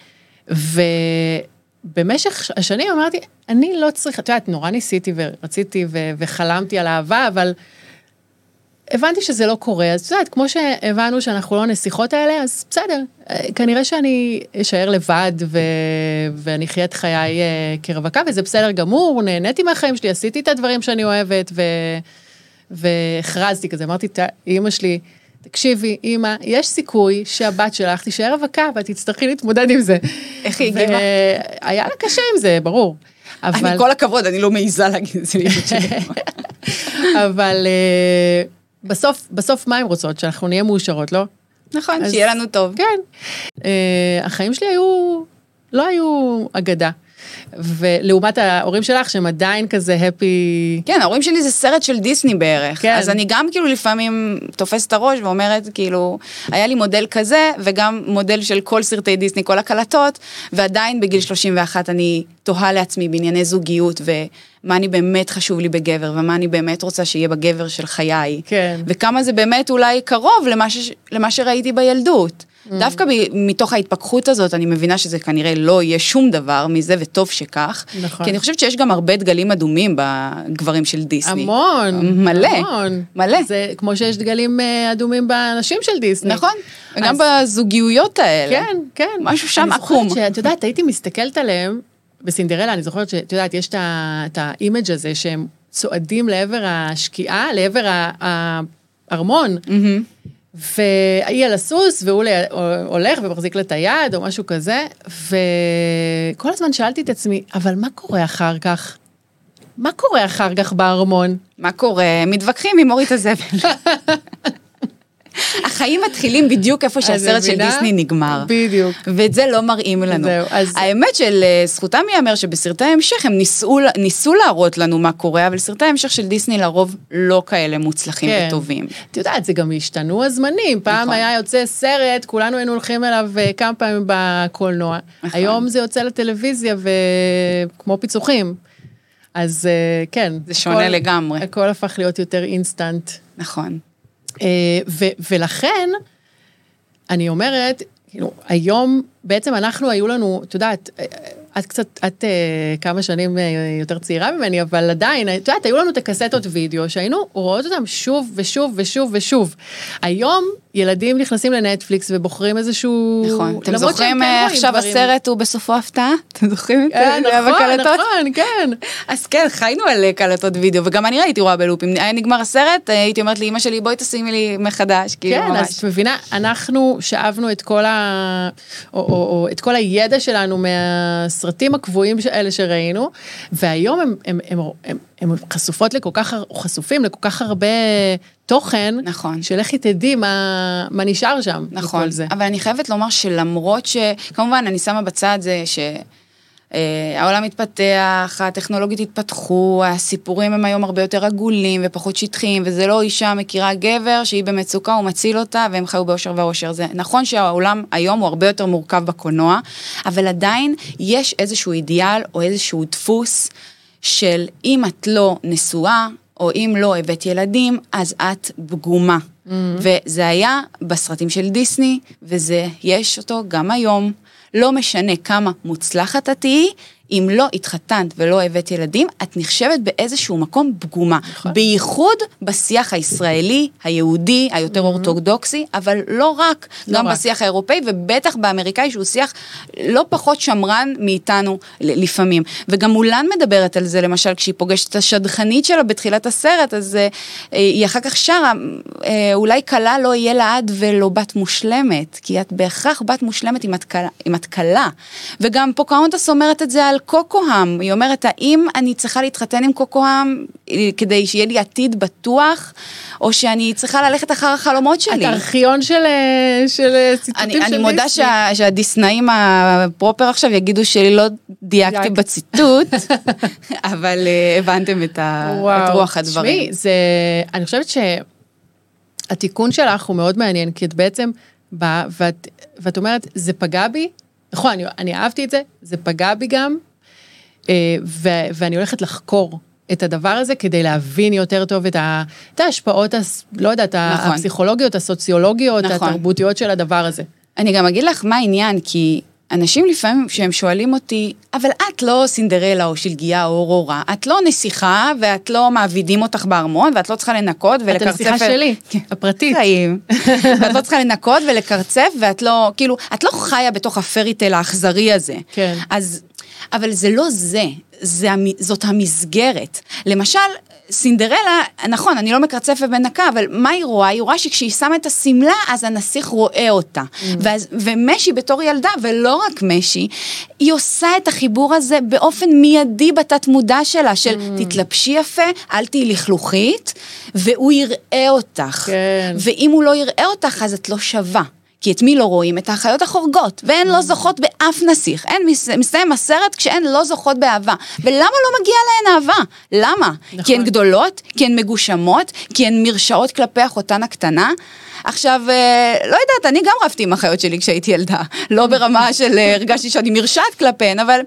ובמשך השנים אמרתי, אני לא צריכה, את יודעת, נורא ניסיתי ורציתי ו- וחלמתי על אהבה, אבל הבנתי שזה לא קורה, אז את יודעת, כמו שהבנו שאנחנו לא נסיכות האלה, אז בסדר, אה, כנראה שאני אשאר לבד ו... ואני אחיה את חיי כרווקה, וזה בסדר גמור, נהניתי מהחיים שלי, עשיתי את הדברים שאני אוהבת, ו... והכרזתי כזה, אמרתי, "ת- אימא שלי, תקשיבי, אימא, יש סיכוי שהבת שלך תישאר רווקה ואת תצטרכי להתמודד עם זה. איך היא הגיבה? והיה לה קשה עם זה, ברור. אבל... אני כל הכבוד, אני לא מעיזה להגיד את זה לאמא שלי. [LAUGHS] אבל אה, בסוף, בסוף מה הן רוצות? שאנחנו נהיה מאושרות, לא? נכון, אז- שיהיה לנו טוב. כן. אה, החיים שלי היו, לא היו אגדה. ולעומת ההורים שלך, שהם עדיין כזה הפי... כן, ההורים שלי זה סרט של דיסני בערך. כן. אז אני גם כאילו לפעמים תופסת את הראש ואומרת, כאילו, היה לי מודל כזה, וגם מודל של כל סרטי דיסני, כל הקלטות, ועדיין בגיל 31 אני תוהה לעצמי בענייני זוגיות, ומה אני באמת חשוב לי בגבר, ומה אני באמת רוצה שיהיה בגבר של חיי. כן. וכמה זה באמת אולי קרוב למה, ש... למה שראיתי בילדות. דווקא ב... מתוך ההתפכחות הזאת, אני מבינה שזה כנראה לא יהיה שום דבר מזה, וטוב שכך. נכון. כי אני חושבת שיש גם הרבה דגלים אדומים בגברים של דיסני. המון. מלא. המון. מלא. זה כמו שיש דגלים אה, אדומים באנשים של דיסני. נכון, אז- בזוגיות האלה. כן, כן. משהו שם עקום. שאת יודעת, הייתי מסתכלת עליהם, בסינדרלה, אני זוכרת שאת יודעת, יש את האימג' הזה שהם צועדים לעבר השקיעה, לעבר הארמון, והיא על הסוס, והוא ל- הולך ומחזיק לה את היד, או משהו כזה, וכל הזמן שאלתי את עצמי, אבל מה קורה אחר כך? מה קורה אחר כך בארמון? מה קורה? מתווכחים עם אורית הזבל. [LAUGHS] החיים מתחילים בדיוק איפה שהסרט של? דיסני נגמר. בדיוק. ואת זה לא מראים לנו. זהו, אז- האמת שלזכותם ייאמר שבסרטי ההמשך הם ניסו, ניסו להראות לנו מה קורה, אבל סרטי ההמשך של דיסני לרוב לא כאלה מוצלחים כן. וטובים. את יודעת, זה גם השתנו הזמנים. פעם נכון. היה יוצא סרט, כולנו היינו הולכים אליו אה, כמה פעמים בקולנוע. נכון. היום זה יוצא לטלוויזיה וכמו פיצוחים. אז אה, כן. זה שונה הכל- לגמרי. הכל הפך להיות יותר אינסטנט. נכון. אה, ו- ולכן, אני אומרת, כאילו, היום, בעצם אנחנו, היו לנו, את יודעת, אה, את קצת, את אה, כמה שנים אה, יותר צעירה ממני, אבל עדיין, את יודעת, היו לנו את הקסטות וידאו שהיינו רואות אותם שוב ושוב ושוב ושוב. היום ילדים נכנסים לנטפליקס ובוחרים איזשהו... נכון. אתם זוכרים כן אה, עכשיו. הסרט הוא בסופו הפתעה? אתם זוכרים את אה, זה נכון? נכון, כן. אז כן, חיינו על אה, קלטות וידאו, וגם אני ראיתי רואה בלופים. היה נגמר הסרט, אה, הייתי אומרת לאמא שלי, בואי תשימי לי מחדש, כאילו כן, אז ממש. את מבינה, אנחנו שאבנו את כל ה... או, או, או את כל הידע שלנו מהסרטים הקבועים האלה שראינו, והיום הם, הם, הם, הם, הם חשופות לכל כך, הר- חשופים לכל כך הרבה תוכן, נכון. שלכי תדעי מה, מה נשאר שם. נכון, זה. אבל אני חייבת לומר שלמרות ש... כמובן, אני שמה בצד זה ש... אה, העולם מתפתח, הטכנולוגיות התפתחו, הסיפורים הם היום הרבה יותר עגולים ופחות שטחיים, וזה לא אישה מכירה גבר שהיא במצוקה, הוא מציל אותה, והם חיו באושר ואושר. זה נכון שהעולם היום הוא הרבה יותר מורכב בקולנוע, אבל עדיין יש איזשהו אידיאל או איזשהו דפוס של אם את לא נשואה, או אם לא הבאת ילדים, אז את פגומה. Mm-hmm. וזה היה בסרטים של דיסני, וזה, יש אותו גם היום. לא משנה כמה מוצלחת את תהיי, אם לא התחתנת ולא הבאת ילדים, את נחשבת באיזשהו מקום פגומה. בייחוד בשיח הישראלי, היהודי, היותר אורתודוקסי, אבל לא רק, לא גם רק. בשיח האירופאי, ובטח באמריקאי, שהוא שיח לא פחות שמרן מאיתנו לפעמים. וגם מולן מדברת על זה, למשל, כשהיא פוגשת את השדכנית שלה בתחילת הסרט, אז אה, היא אחר כך שרה, אה, אולי כלה לא יהיה לעד ולא בת מושלמת, כי את בהכרח בת מושלמת אם את כלה. אם את כלה. וגם פוקהונטס אומרת את זה על קוקוהאם, היא אומרת, האם אני צריכה להתחתן עם קוקוהאם אה, כדי שיהיה לי עתיד בטוח, או שאני צריכה ללכת אחר החלומות שלי? את ארכיון של, אה, של אה, ציטוטים אני, של אני מודה. שה, שהדיסנאים הפרופר עכשיו יגידו שלא דייקתי דייק. בציטוט, [LAUGHS] אבל הבנתם את, ה, את רוח הדברים. תשמעי, זה, אני חושבת שהתיקון שלך הוא מאוד מעניין, כי את בעצם באה ואת, ואת אומרת, זה פגע בי, נכון, אני, אני אהבתי את זה, זה פגע בי גם, ו, ואני הולכת לחקור את הדבר הזה כדי להבין יותר טוב את, ה, את ההשפעות, הס, לא יודעת, נכון. הפסיכולוגיות, הסוציולוגיות, נכון. התרבותיות של הדבר הזה. אני גם אגיד לך מה העניין, כי אנשים לפעמים, כשהם שואלים אותי, אבל את לא סינדרלה או שלגיה או אורורה, את לא נסיכה ואת לא מעבידים אותך בארמון ואת לא צריכה לנקות את ולקרצף... הנסיכה שלי, הפרטית. חיים. [LAUGHS] ואת לא צריכה לנקות ולקרצף, ואת לא, כאילו, את לא חיה בתוך הפריטל האכזרי הזה. כן. אז, אבל זה לא זה, זה, המ- זאת המסגרת. למשל, סינדרלה, נכון, אני לא מקרצפת ומנקה, אבל מה היא רואה? היא רואה שכשהיא שמה את השמלה, אז הנסיך רואה אותה. ואז, ומשי בתור ילדה, ולא רק משי, היא עושה את החיבור הזה באופן מיידי בתת מודע שלה, של תתלבשי יפה, אל תהיי לכלוכית, והוא יראה אותך. כן. ואם הוא לא יראה אותך, אז את לא שווה. כי את מי לא רואים? את האחיות החורגות, והן לא זוכות באף נסיך. אין, מס- מסתיים הסרט כשהן לא זוכות באהבה. ולמה לא מגיעה להן אהבה? למה? נכון. כי הן גדולות? כי הן מגושמות? כי הן מרשעות כלפי אחותן הקטנה? עכשיו, אה, לא יודעת, אני גם רבתי עם אחיות שלי כשהייתי ילדה. לא ברמה של אה, הרגשתי שאני מרשעת כלפיהן, אבל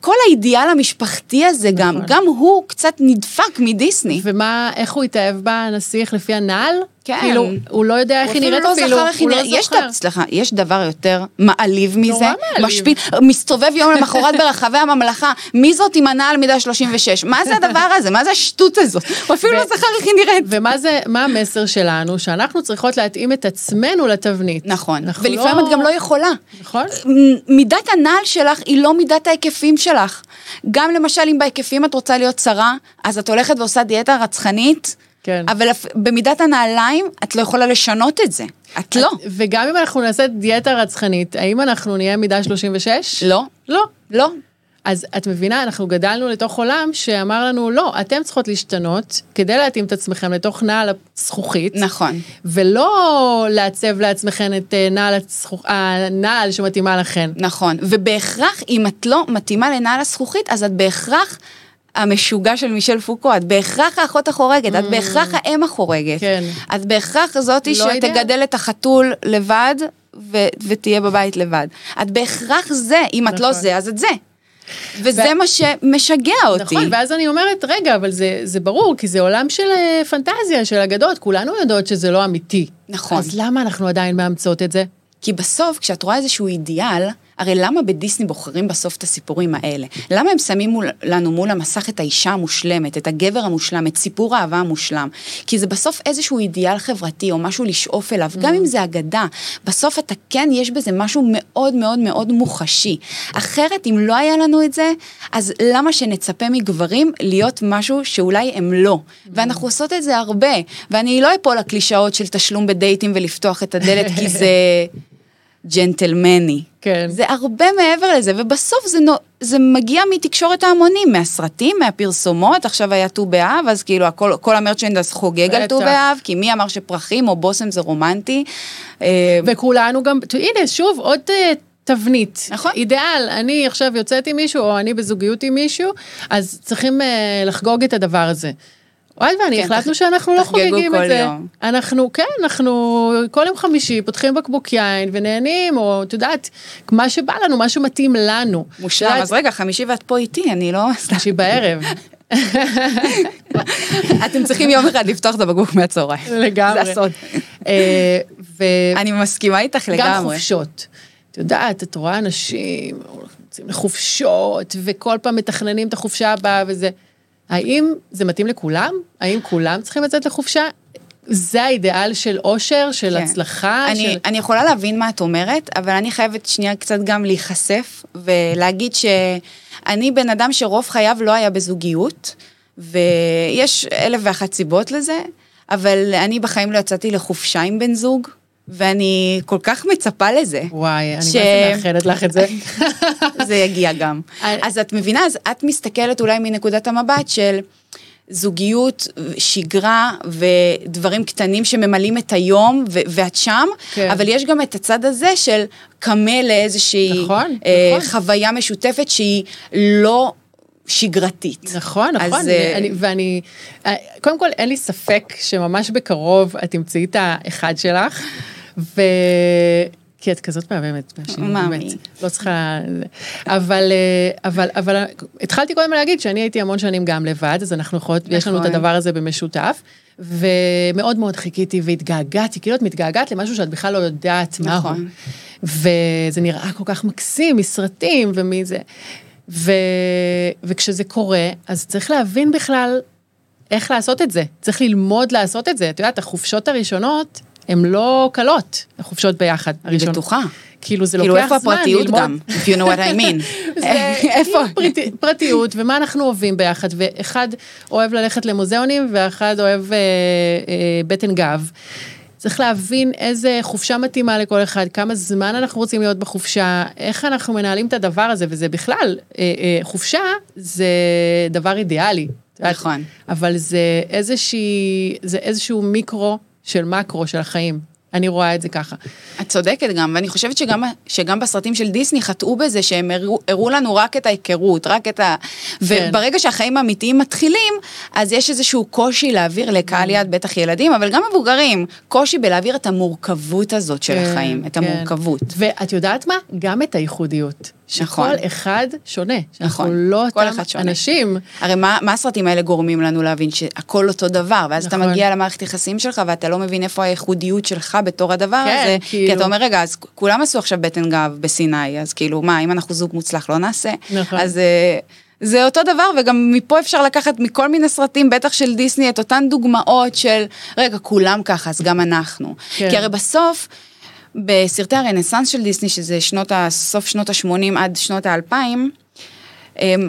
כל האידיאל המשפחתי הזה גם, נכון. גם הוא קצת נדפק מדיסני. ומה, איך הוא התאהב בנסיך לפי הנעל? כן. כאילו, הוא לא יודע איך היא נראית לא אפילו. זכר איך היא הוא לא. יש, זוכר. ד- סליחה, יש דבר יותר מעליב מזה. משפיל, מסתובב יום למחרת ברחבי הממלכה, מי זאת עם הנעל מידה 36? מה זה הדבר הזה? מה זה השטות הזאת? הוא אפילו לא זכר איך היא נראית. ומה זה, מה המסר שלנו? שאנחנו צריכות להתאים את עצמנו לתבנית. נכון, ולפעמים את גם לא יכולה. נכון? מידת הנעל שלך היא לא מידת ההיקפים שלך. גם למשל אם בהיקפים את רוצה להיות צרה, אז את הולכת ועושה דיאטה רצחנית, כן. אבל במידת הנעליים את לא יכולה לשנות את זה. את לא. וגם אם אנחנו נעשה דיאטה רצחנית, האם אנחנו נהיה מידה 36? לא. לא. לא. אז את מבינה, אנחנו גדלנו לתוך עולם שאמר לנו, לא, אתם צריכות להשתנות כדי להתאים את עצמכם לתוך נעל הזכוכית. נכון. ולא לעצב לעצמכם את אה, נעל הזכוכ... הנעל שמתאימה לכן. נכון, ובהכרח אם את לא מתאימה לנעל הזכוכית, אז את בהכרח המשוגע של מישל פוקו, את בהכרח האחות החורגת, את בהכרח האם החורגת. כן. את בהכרח זאתי לא יודע. שתגדל את החתול לבד ו- ותהיה בבית לבד. את בהכרח זה, אם את לא נכון. זה, אז את זה. וזה ו- מה שמשגע אותי. נכון, ואז אני אומרת, רגע, אבל זה, זה ברור, כי זה עולם של אה, פנטזיה, של אגדות, כולנו יודעות שזה לא אמיתי. נכון. אז למה אנחנו עדיין מאמצות את זה? כי בסוף, כשאת רואה איזשהו אידיאל, הרי למה בדיסני בוחרים בסוף את הסיפורים האלה? למה הם שמים מול, לנו מול המסך את האישה המושלמת, את הגבר המושלם, את סיפור האהבה המושלם? כי זה בסוף איזשהו אידיאל חברתי או משהו לשאוף אליו, גם אם זה אגדה. בסוף אתה כן, יש בזה משהו מאוד מאוד מאוד מוחשי. אחרת, אם לא היה לנו את זה, אז למה שנצפה מגברים להיות משהו שאולי הם לא? ואנחנו עושות את זה הרבה, ואני לא אפול לקלישאות של תשלום בדייטים ולפתוח את הדלת, כי זה [LAUGHS] ג'נטלמני. כן. זה הרבה מעבר לזה, ובסוף זה, נו, זה מגיע מתקשורת ההמונים, מהסרטים, מהפרסומות, עכשיו היה ט"ו באב, אז כאילו הכל, כל המרצ'נדס חוגג על ט"ו. באב, כי מי אמר שפרחים או בושם זה רומנטי. אה, וכולנו גם, הנה, שוב, עוד אה, תבנית. נכון. אידיאל, אני עכשיו יוצאת עם מישהו, או אני בזוגיות עם מישהו, אז צריכים אה, לחגוג את הדבר הזה. וואי ואני כן, החלטנו תח- שאנחנו לא חוגגים את זה. יום. אנחנו, כן, אנחנו כל יום חמישי פותחים בקבוק יין ונהנים, או את יודעת, מה שבא לנו, מה שמתאים לנו. מושלם, את יודעת, אז רגע, חמישי ואת פה איתי, אני לא... חמישי בערב, [LAUGHS] אתם צריכים יום אחד לפתוח את הבקבוק מהצהריים. [LAUGHS] לגמרי. זה הסוד. אה, ו... אני מסכימה איתך גם לגמרי. חופשות. את יודעת, את רואה אנשים יוצאים לחופשות, וכל פעם מתכננים את החופשה הבאה וזה. האם זה מתאים לכולם? האם כולם צריכים לצאת לחופשה? זה האידיאל של אושר, של כן. הצלחה, אני, של... אני יכולה להבין מה את אומרת, אבל אני חייבת שנייה קצת גם להיחשף ולהגיד שאני בן אדם שרוב חייו לא היה בזוגיות, ויש אלף ואחת סיבות לזה, אבל אני בחיים לא יצאתי לחופשה עם בן זוג, ואני כל כך מצפה לזה. וואי, אני ש- בעצם מאחלת לך את זה. [LAUGHS] זה יגיע גם. אני- אז את מבינה, אז את מסתכלת אולי מנקודת המבט של זוגיות, שגרה ודברים קטנים שממלאים את היום, ו- ואת שם, כן. אבל יש גם את הצד הזה של קמה לאיזושהי נכון, אה, נכון. חוויה משותפת שהיא לא שגרתית. נכון, נכון, אז, אני, אה, אני, ואני, אה, קודם כל אין לי ספק שממש בקרוב את תמצאי את האחד שלך, ו... כי את כזאת מהממת. באמת, לא צריכה, אבל, אה, אבל, אבל התחלתי קודם להגיד שאני הייתי המון שנים גם לבד, אז אנחנו יכולות, יש לנו את נכון. הדבר הזה במשותף, ומאוד מאוד חיכיתי והתגעגעתי, כאילו את מתגעגעת למשהו שאת בכלל לא יודעת מהו. נכון. וזה נראה כל כך מקסים, מסרטים ומזה. ו... וכשזה קורה, אז צריך להבין בכלל איך לעשות את זה. צריך ללמוד לעשות את זה. את יודעת, החופשות הראשונות הן לא קלות, החופשות ביחד, אני הראשונות. בטוחה. כאילו זה כאילו, לוקח איפה זמן הפרטיות ללמוד. גם? If you know what I mean. [LAUGHS] זה [LAUGHS] איפה? כאילו פרטי, פרטיות ומה אנחנו אוהבים ביחד, ואחד אוהב ללכת למוזיאונים ואחד אוהב אה, אה, בטן גב. צריך להבין איזה חופשה מתאימה לכל אחד, כמה זמן אנחנו רוצים להיות בחופשה, איך אנחנו מנהלים את הדבר הזה, וזה בכלל, אה, אה, חופשה זה דבר אידיאלי. נכון. אבל זה איזושהי, זה איזשהו מיקרו של מקרו של החיים. אני רואה את זה ככה. את צודקת גם, ואני חושבת שגם, שגם בסרטים של דיסני חטאו בזה שהם הראו, הראו לנו רק את ההיכרות, רק את ה... כן. וברגע שהחיים האמיתיים מתחילים, אז יש איזשהו קושי להעביר לקהל יד, בטח ילדים, אבל גם מבוגרים, קושי בלהעביר את המורכבות הזאת של כן, החיים, את כן. המורכבות. ואת יודעת מה? גם את הייחודיות. נכון. שכל אחד שונה. נכון, לא כל אותם אחד שונה. אנשים. הרי מה, מה הסרטים האלה גורמים לנו להבין שהכל אותו דבר, ואז אתה נכון. מגיע למערכת יחסים שלך ואתה לא מבין איפה הייחודיות שלך בתור הדבר כן, הזה, כאילו. כי אתה אומר, רגע, אז כולם עשו עכשיו בטן גב בסיני, אז כאילו, מה, אם אנחנו זוג מוצלח לא נעשה? נכון. אז אה, זה אותו דבר, וגם מפה אפשר לקחת מכל מיני סרטים, בטח של דיסני, את אותן דוגמאות של, רגע, כולם ככה, אז גם אנחנו. כן. כי הרי בסוף, בסרטי הרנסאנס של דיסני, שזה שנות ה... סוף שנות ה-80 עד שנות ה-2000,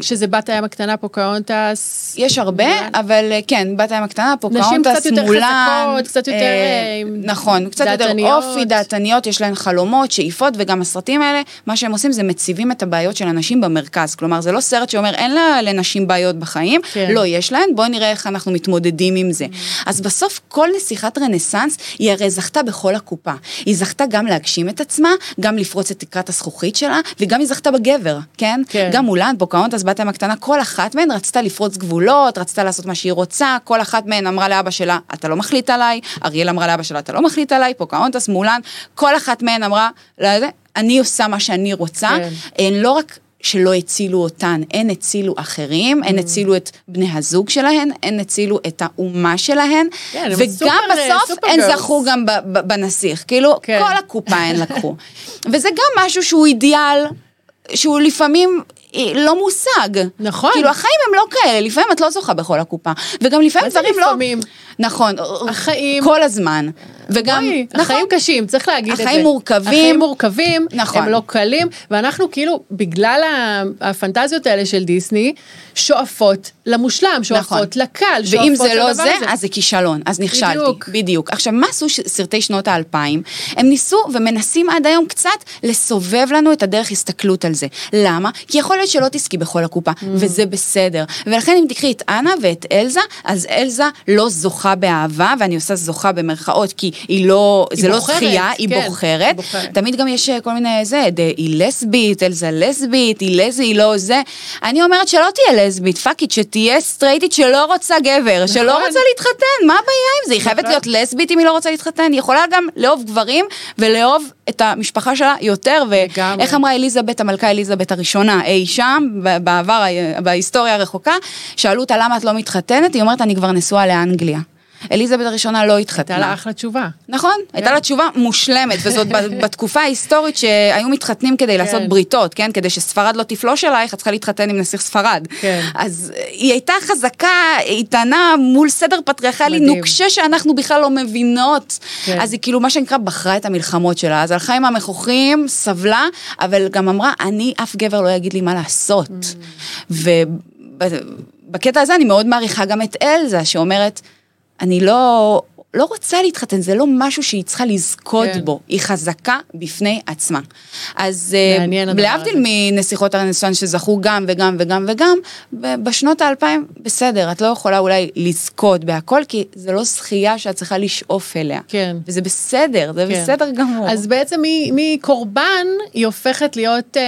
שזה בת הים הקטנה פוקהונטס. יש הרבה, מולן. אבל אה, כן, בת הים הקטנה, נשים פוקהונטס, קצת יותר מולן. חזקות, קצת יותר, אה, אה, נכון, קצת יותר דעתניות. אופי, דעתניות, יש להן חלומות, שאיפות, וגם הסרטים האלה, מה שהם עושים זה מציבים את הבעיות של הנשים במרכז. כלומר, זה לא סרט שאומר, אין לה, לנשים בעיות בחיים, כן. לא, יש להן, בואו נראה איך אנחנו מתמודדים עם זה. אז בסוף, כל נסיכת רנסאנס, היא הרי זכתה בכל הקופה. היא זכתה גם להגשים את עצמה, גם לפרוץ את תקרת הזכוכית שלה, וגם היא זכתה בגבר, כן? כן. גם מולן, פוקהונטס, בת הים הקטנה, כל אחת מהן רצתה לפרוץ גבולות, רצתה לעשות מה שהיא רוצה, כל אחת מהן אמרה לאבא שלה, אתה לא מחליט עליי, אריאל אמרה לאבא שלה, אתה לא מחליט עליי, פוקהונטס, מולן, כל אחת מהן אמרה, לא אני עושה מה שאני רוצה, כן. הן לא רק שלא הצילו אותן, הן הצילו אחרים, הן הצילו את בני הזוג שלהן, הן הצילו את האומה שלהן, כן, וגם סופר, בסוף סופר הן. זכו גם בנסיך, כאילו כן. כל הקופה הן לקחו. [LAUGHS] וזה גם משהו שהוא אידיאל, שהוא לפעמים אה, לא מושג. נכון. כאילו החיים הם לא כאלה, לפעמים את לא זוכה בכל הקופה, וגם לפעמים מה זה דברים לא... לפעמים? נכון, החיים- כל הזמן. וגם, בואי, נכון, החיים קשים, צריך להגיד את זה. החיים מורכבים. החיים מורכבים, נכון. הם לא קלים, ואנחנו כאילו, בגלל הפנטזיות האלה של דיסני, שואפות למושלם, שואפות לקל, נכון. ואם שואפות זה לא זה, הזה. אז זה כישלון, אז נכשלתי. בדיוק. בדיוק. עכשיו, מה עשו סרטי שנות האלפיים? הם ניסו ומנסים עד היום קצת לסובב לנו את הדרך הסתכלות על זה. למה? כי יכול להיות שלא תזכי בכל הקופה, Mm. וזה בסדר. ולכן אם תקחי את אנה ואת אלזה, אז אלזה לא זוכה באהבה, ואנה זוכה במרכאות, כי היא לא, היא זה לא בוחרת, זכייה, היא כן, בוחרת. היא בוחרת. תמיד גם יש אה, כל מיני זה, היא לסבית, אלזה לסבית, היא לזי, היא לא זה. אני אומרת שלא תהיה לסבית, fuck it, שתהיה סטרייטית שלא רוצה גבר, שלא נכון. רוצה להתחתן, מה הבעיה עם זה? היא חייבת נכון. להיות לסבית אם היא לא רוצה להתחתן, היא יכולה גם לאהוב גברים ולאהוב את המשפחה שלה יותר. ואיך אמרה אליזבת, המלכה אליזבת הראשונה, אי שם, בעבר, בהיסטוריה הרחוקה, שאלו אותה למה את לא מתחתנת, היא אומרת אני כבר נשואה לאנגליה. אליזבת הראשונה לא התחתנה. הייתה לה אחלה תשובה. נכון, הייתה לה תשובה מושלמת, וזאת [LAUGHS] בתקופה ההיסטורית שהיו מתחתנים כדי לעשות כן. בריתות, כן? כדי שספרד לא תפלוש עלייך, את צריכה להתחתן עם נסיך ספרד. כן. אז אה, היא הייתה חזקה, איתנה, מול סדר פטריארכלי. נוקשה שאנחנו בכלל לא מבינות. כן. אז היא כאילו, מה שנקרא, בחרה את המלחמות שלה. אז הלכה עם המכוחים, סבלה, אבל גם אמרה, אני, אף גבר לא יגיד לי מה לעשות. Mm. ובקטע הזה אני מאוד מעריכה גם את אלזה, שאומרת, אני לא, לא רוצה להתחתן, זה לא משהו שהיא צריכה לזכות כן. בו, היא חזקה בפני עצמה. אז אה, להבדיל. מנסיכות הרנסואנס שזכו גם וגם וגם וגם, בשנות האלפיים, בסדר, את לא יכולה אולי לזכות בהכל, כי זה לא זכייה שאת צריכה לשאוף אליה. כן. וזה בסדר, זה כן. בסדר גמור. אז בעצם מקורבן, היא הופכת להיות... אה,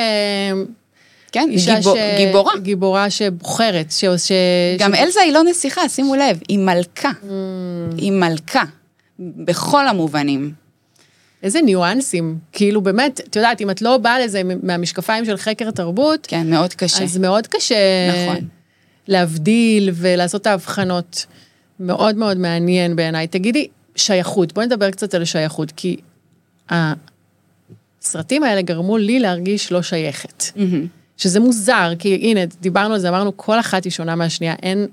כן, אישה גיבור, ש- גיבורה. גיבורה שבוחרת, ש... ש... גם ש... אלזה היא לא נסיכה, שימו לב, היא מלכה. Mm. היא מלכה, בכל המובנים. איזה ניואנסים, כאילו באמת, את יודעת, אם את לא באה לזה מהמשקפיים של חקר תרבות, כן, מאוד קשה. אז מאוד קשה נכון. להבדיל ולעשות את ההבחנות. מאוד מאוד מעניין בעיניי. תגידי, שייכות, בואי נדבר קצת על שייכות, כי הסרטים האלה גרמו לי להרגיש לא שייכת. מהמם. שזה מוזר, כי הנה, דיברנו על זה, אמרנו, כל אחת היא שונה מהשנייה, אין...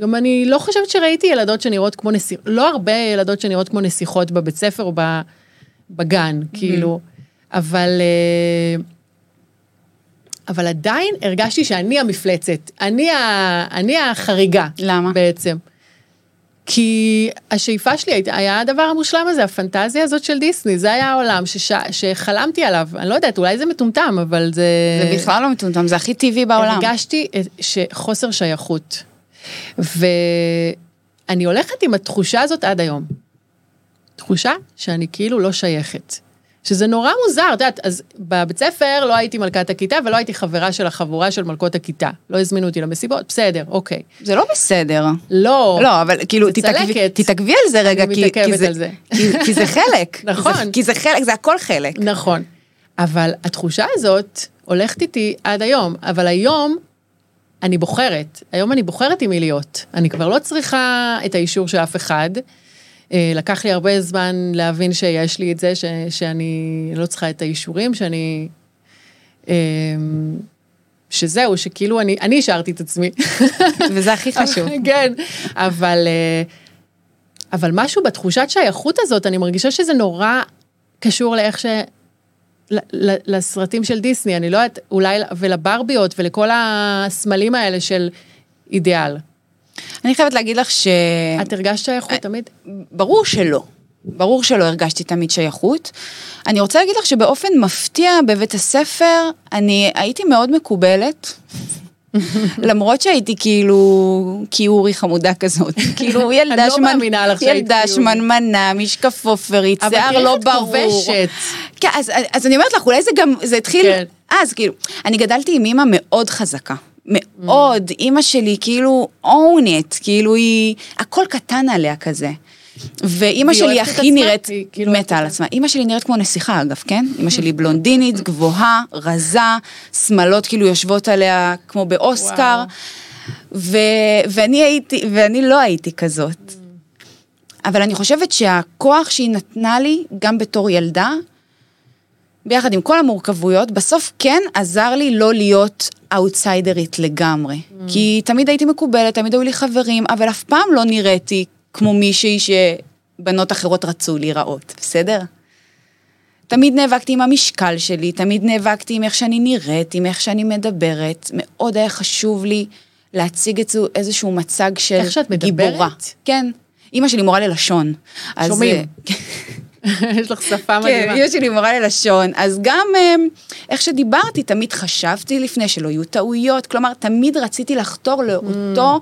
גם אני לא חושבת שראיתי ילדות שנראות כמו נסיכות, לא הרבה ילדות שנראות כמו נסיכות בבית ספר או בגן, כאילו, אבל... אה, אבל עדיין הרגשתי שאני המפלצת, אני, ה, אני החריגה. למה? בעצם. כי השאיפה שלי הייתה, היה הדבר המושלם הזה, הפנטזיה הזאת של דיסני, זה היה העולם שש, שחלמתי עליו. אני לא יודעת, אולי זה מטומטם, אבל זה... זה בכלל לא מטומטם, זה הכי טבעי בעולם. הרגשתי שחוסר שייכות. ואני הולכת עם התחושה הזאת עד היום. תחושה שאני כאילו לא שייכת. שזה נורא מוזר, את יודעת, אז בבית ספר לא הייתי מלכת הכיתה ולא הייתי חברה של החבורה של מלכות הכיתה. לא הזמינו אותי למסיבות, בסדר, אוקיי. זה לא בסדר. לא. לא, אבל כאילו, תתעכבי- על זה רגע, אני כי- כי זה- על זה. כי- כי זה חלק. [LAUGHS] נכון. זה- כי זה חלק, זה הכל חלק. נכון. אבל התחושה הזאת הולכת איתי עד היום, אבל היום אני בוחרת, היום אני בוחרת עם מי להיות. אני כבר לא צריכה את האישור של אף אחד. אה, לקח לי הרבה זמן להבין שיש לי את זה, ש, שאני לא צריכה את האישורים, שאני... אה, שזהו, שכאילו אני, אני השארתי את עצמי. [LAUGHS] וזה הכי חשוב. [LAUGHS] כן, אבל, אה, אבל משהו בתחושת שייכות הזאת, אני מרגישה שזה נורא קשור לאיך ש... לסרטים של דיסני, אני לא יודעת, אולי, ולברביות ולכל הסמלים האלה של אידיאל. אני חייבת להגיד לך ש... את הרגשת שייכות תמיד? ברור שלא. ברור שלא הרגשתי תמיד שייכות. אני רוצה להגיד לך שבאופן מפתיע בבית הספר, אני הייתי מאוד מקובלת. למרות שהייתי כאילו קיורי חמודה כזאת, [LAUGHS] כאילו ילדה לא שמנ... ילדה. שמנמנה, משקפופרית, אבל שיער תראי לא איך את ברור. כובשת. כן, אז, אז אני אומרת לך, אולי זה גם, זה התחיל, כן. אז כאילו, אני גדלתי עם אימא מאוד חזקה. מאוד, אימא שלי כאילו own it, כאילו היא, הכל קטן עליה כזה. ואימא שלי הכי עצמה? נראית, כאילו מתה על אותה. עצמה. אימא שלי נראית כמו נסיכה אגב, כן? אימא שלי בלונדינית, גבוהה, רזה, שמלות כאילו יושבות עליה כמו באוסקר. ו- ואני הייתי, ואני לא הייתי כזאת. אבל אני חושבת שהכוח שהיא נתנה לי, גם בתור ילדה, ביחד עם כל המורכבויות, בסוף כן עזר לי לא להיות אאוטסיידרית לגמרי. Mm. כי תמיד הייתי מקובלת, תמיד היו לי חברים, אבל אף פעם לא נראיתי כמו מישהי שבנות אחרות רצו להיראות, בסדר? תמיד נאבקתי עם המשקל שלי, תמיד נאבקתי עם איך שאני נראית, עם איך שאני מדברת. מאוד היה חשוב לי להציג את זה איזשהו מצג של איך שאת מדברת? גיבורה. כן. אימא שלי מורה ללשון. אז, שומעים. אה, [LAUGHS] יש לך שפה כן, מדהימה. אמא שלי מורה ללשון, אז גם אה, איך שדיברתי, תמיד חשבתי לפני שלא יהיו טעויות, כלומר, תמיד רציתי לחתור לאותו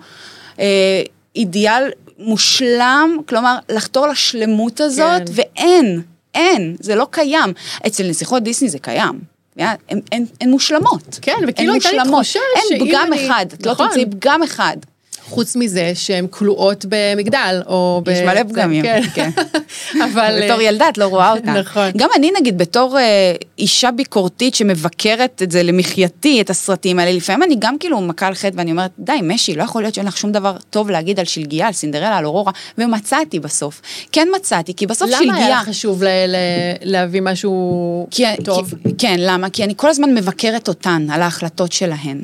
אה, אידיאל מושלם, כלומר, לחתור לשלמות הזאת, כן. ואין, אין, זה לא קיים. אצל נסיכות דיסני זה קיים. הן, מושלמות. כן, וכאילו הייתה לי מושלמות. תחושה אין שאם פגם אני- אחד, את לא נכון. תמצאי פגם אחד. חוץ מזה שהן כלואות במגדל, או ב... יש מלא זה, פגמים, כן. [LAUGHS] כן. [LAUGHS] אבל... בתור ילדה את לא רואה אותה. נכון. גם אני נגיד בתור אה, אישה ביקורתית שמבקרת את זה למחייתי, את הסרטים האלה, לפעמים אני גם כאילו מכה על חטא ואני אומרת, די, משי, לא יכול להיות שאין לך שום דבר טוב להגיד על שלגיה, על סינדרלה, על אורורה, ומצאתי בסוף. כן מצאתי, כי בסוף למה שלגיה... היה לך חשוב להביא משהו טוב? כן, למה? כי אני כל הזמן מבקרת אותן על ההחלטות שלהן.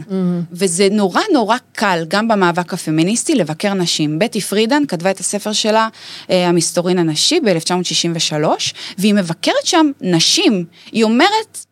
וזה נורא נורא קל, גם במאבק הפמיניסטי, לבקר נשים. בטי פרידן כתבה את הספר שלה, אה, המסתורין הנשי, ב-1963, והיא מבקרת שם נשים. היא אומרת...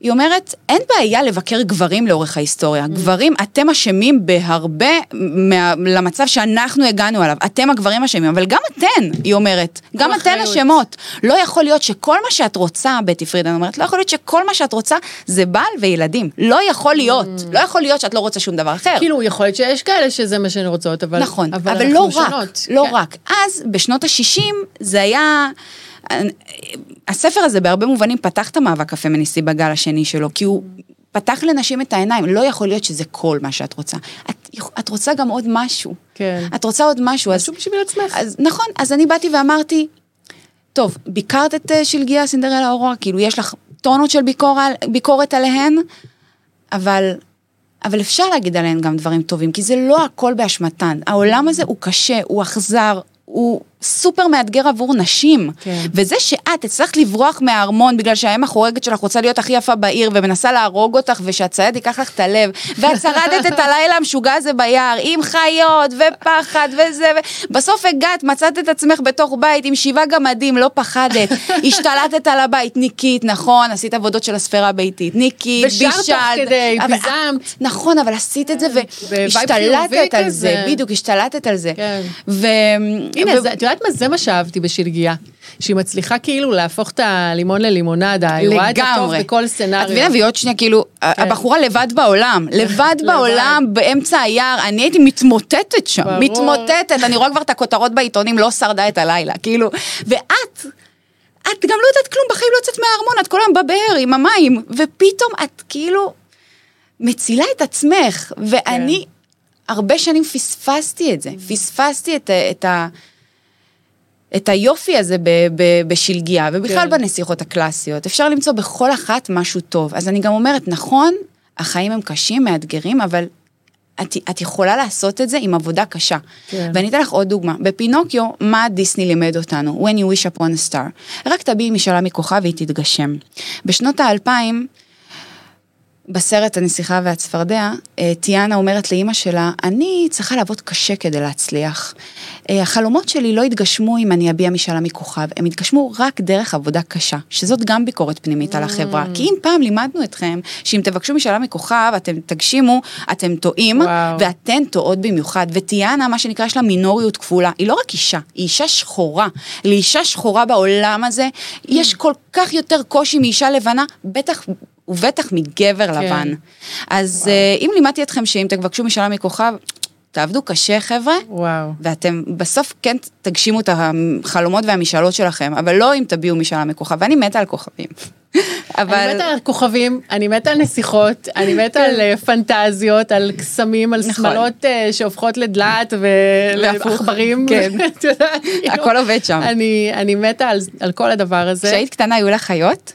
היא אומרת, אין בעיה לבקר גברים לאורך ההיסטוריה. גברים, אתם אשמים בהרבה מה, למצב שאנחנו הגענו אליו. אתם הגברים אשמים, אבל גם אתן, היא אומרת. גם אתן. אשמות. לא יכול להיות שכל מה שאת רוצה, בטי פרידן אומרת, לא יכול להיות שכל מה שאת רוצה זה בעל וילדים. לא יכול להיות. לא יכול להיות שאת לא רוצה שום דבר אחר. כאילו, יכול להיות שיש כאלה שזה מה שהן רוצות, אבל... נכון, אבל, אנחנו לא רק, שונות. לא כן. רק. אז, בשנות ה-60, זה היה... הספר הזה בהרבה מובנים פתח את המאבק הפמיניסטי בגל השני שלו, כי הוא פתח לנשים את העיניים, לא יכול להיות שזה כל מה שאת רוצה. את, את רוצה גם עוד משהו. כן. את רוצה עוד משהו. אז, משהו בשביל עצמך. אז נכון, אז אני באתי ואמרתי, טוב, ביקרת את אה, שלגיה, סינדרלה אורורה, כאילו יש לך טונות של ביקור, ביקורת עליהן, אבל, אבל אפשר להגיד עליהן גם דברים טובים, כי זה לא הכל באשמתן. העולם הזה הוא קשה, הוא אכזר, הוא סופר מאתגר עבור נשים. כן. וזה שאת הצלחת לברוח מהארמון בגלל שהאם החורגת שלך רוצה להיות הכי יפה בעיר ומנסה להרוג אותך ושהצייד ייקח לך את הלב, [LAUGHS] ואת שרדת את הלילה המשוגע הזה ביער עם חיות ופחד וזה, ובסוף הגעת, מצאת את עצמך בתוך בית עם שבעה גמדים, לא פחדת, [LAUGHS] השתלטת על הבית, ניקית, נכון, עשית עבודות של הספירה הביתית, ניקית, ושרת בישלת. תוך כדי, פיזמת. נכון, אבל עשית את זה חיובי והשתלטת על. זה, בדיוק, השתלטת על זה. כן. ו... הנה, ו- יודעת מה? זה מה שאהבתי בשלגיה. שהיא מצליחה כאילו להפוך את הלימון ללימונדה, היא רואה את הטוב. בכל את סצנריו. מבינה, והיא עוד שנייה, כאילו, הבחורה לבד בעולם, לבד. בעולם, באמצע היער, אני הייתי מתמוטטת שם, ברור. מתמוטטת, אני רואה כבר את הכותרות בעיתונים, לא שרדה את הלילה, כאילו, ואת, את גם לא יודעת כלום, בחיים לא יוצאת מהארמון, את כל היום בבאר עם המים, ופתאום את כאילו מצילה את עצמך, ואני הרבה שנים פספסתי את זה, פספסתי את, ה- את ה... את היופי הזה ב- ב- בשלגיה, ובכלל כן. בנסיכות הקלאסיות. אפשר למצוא בכל אחת משהו טוב. אז אני גם אומרת, נכון, החיים הם קשים, מאתגרים, אבל את, את יכולה לעשות את זה עם עבודה קשה. כן. ואני אתן לך עוד דוגמה. בפינוקיו, מה דיסני לימד אותנו? When you wish upon a star. רק תביעי משאלה מכוכב והיא תתגשם. בשנות האלפיים, בסרט הנסיכה והצפרדע, אה, טיאנה אומרת לאימא שלה, אני צריכה לעבוד קשה כדי להצליח. אה, החלומות שלי לא יתגשמו אם אני אביע משאלה מכוכב, הם יתגשמו רק דרך עבודה קשה, שזאת גם ביקורת פנימית על החברה. כי אם פעם לימדנו אתכם, שאם תבקשו משאלה מכוכב, אתם תגשימו, אתם טועים, וואו. ואתן טועות במיוחד. וטיאנה, מה שנקרא, יש לה מינוריות כפולה. היא לא רק אישה, היא אישה שחורה. לאישה שחורה בעולם הזה, יש כל כך יותר קושי מאישה לבנה, בטח... ובטח מגבר כן. לבן. אז אה, אם לימדתי אתכם שאם תבקשו משאלה מכוכב, תעבדו קשה חבר'ה, וואו. ואתם בסוף כן תגשימו את החלומות והמשאלות שלכם, אבל לא אם תביעו משאלה מכוכב, ואני מתה על כוכבים. [LAUGHS] אבל... אני מתה על כוכבים, אני מתה על נסיכות, אני [LAUGHS] מתה על אה, פנטזיות, על קסמים, על נכון. שמלות אה, שהופכות לדלעת והפוך, [LAUGHS] ועכברים. כן. את יודעת, כאילו, הכל עובד שם. אני מתה על- על כל הדבר הזה. כשהיית קטנה היו לך חיות?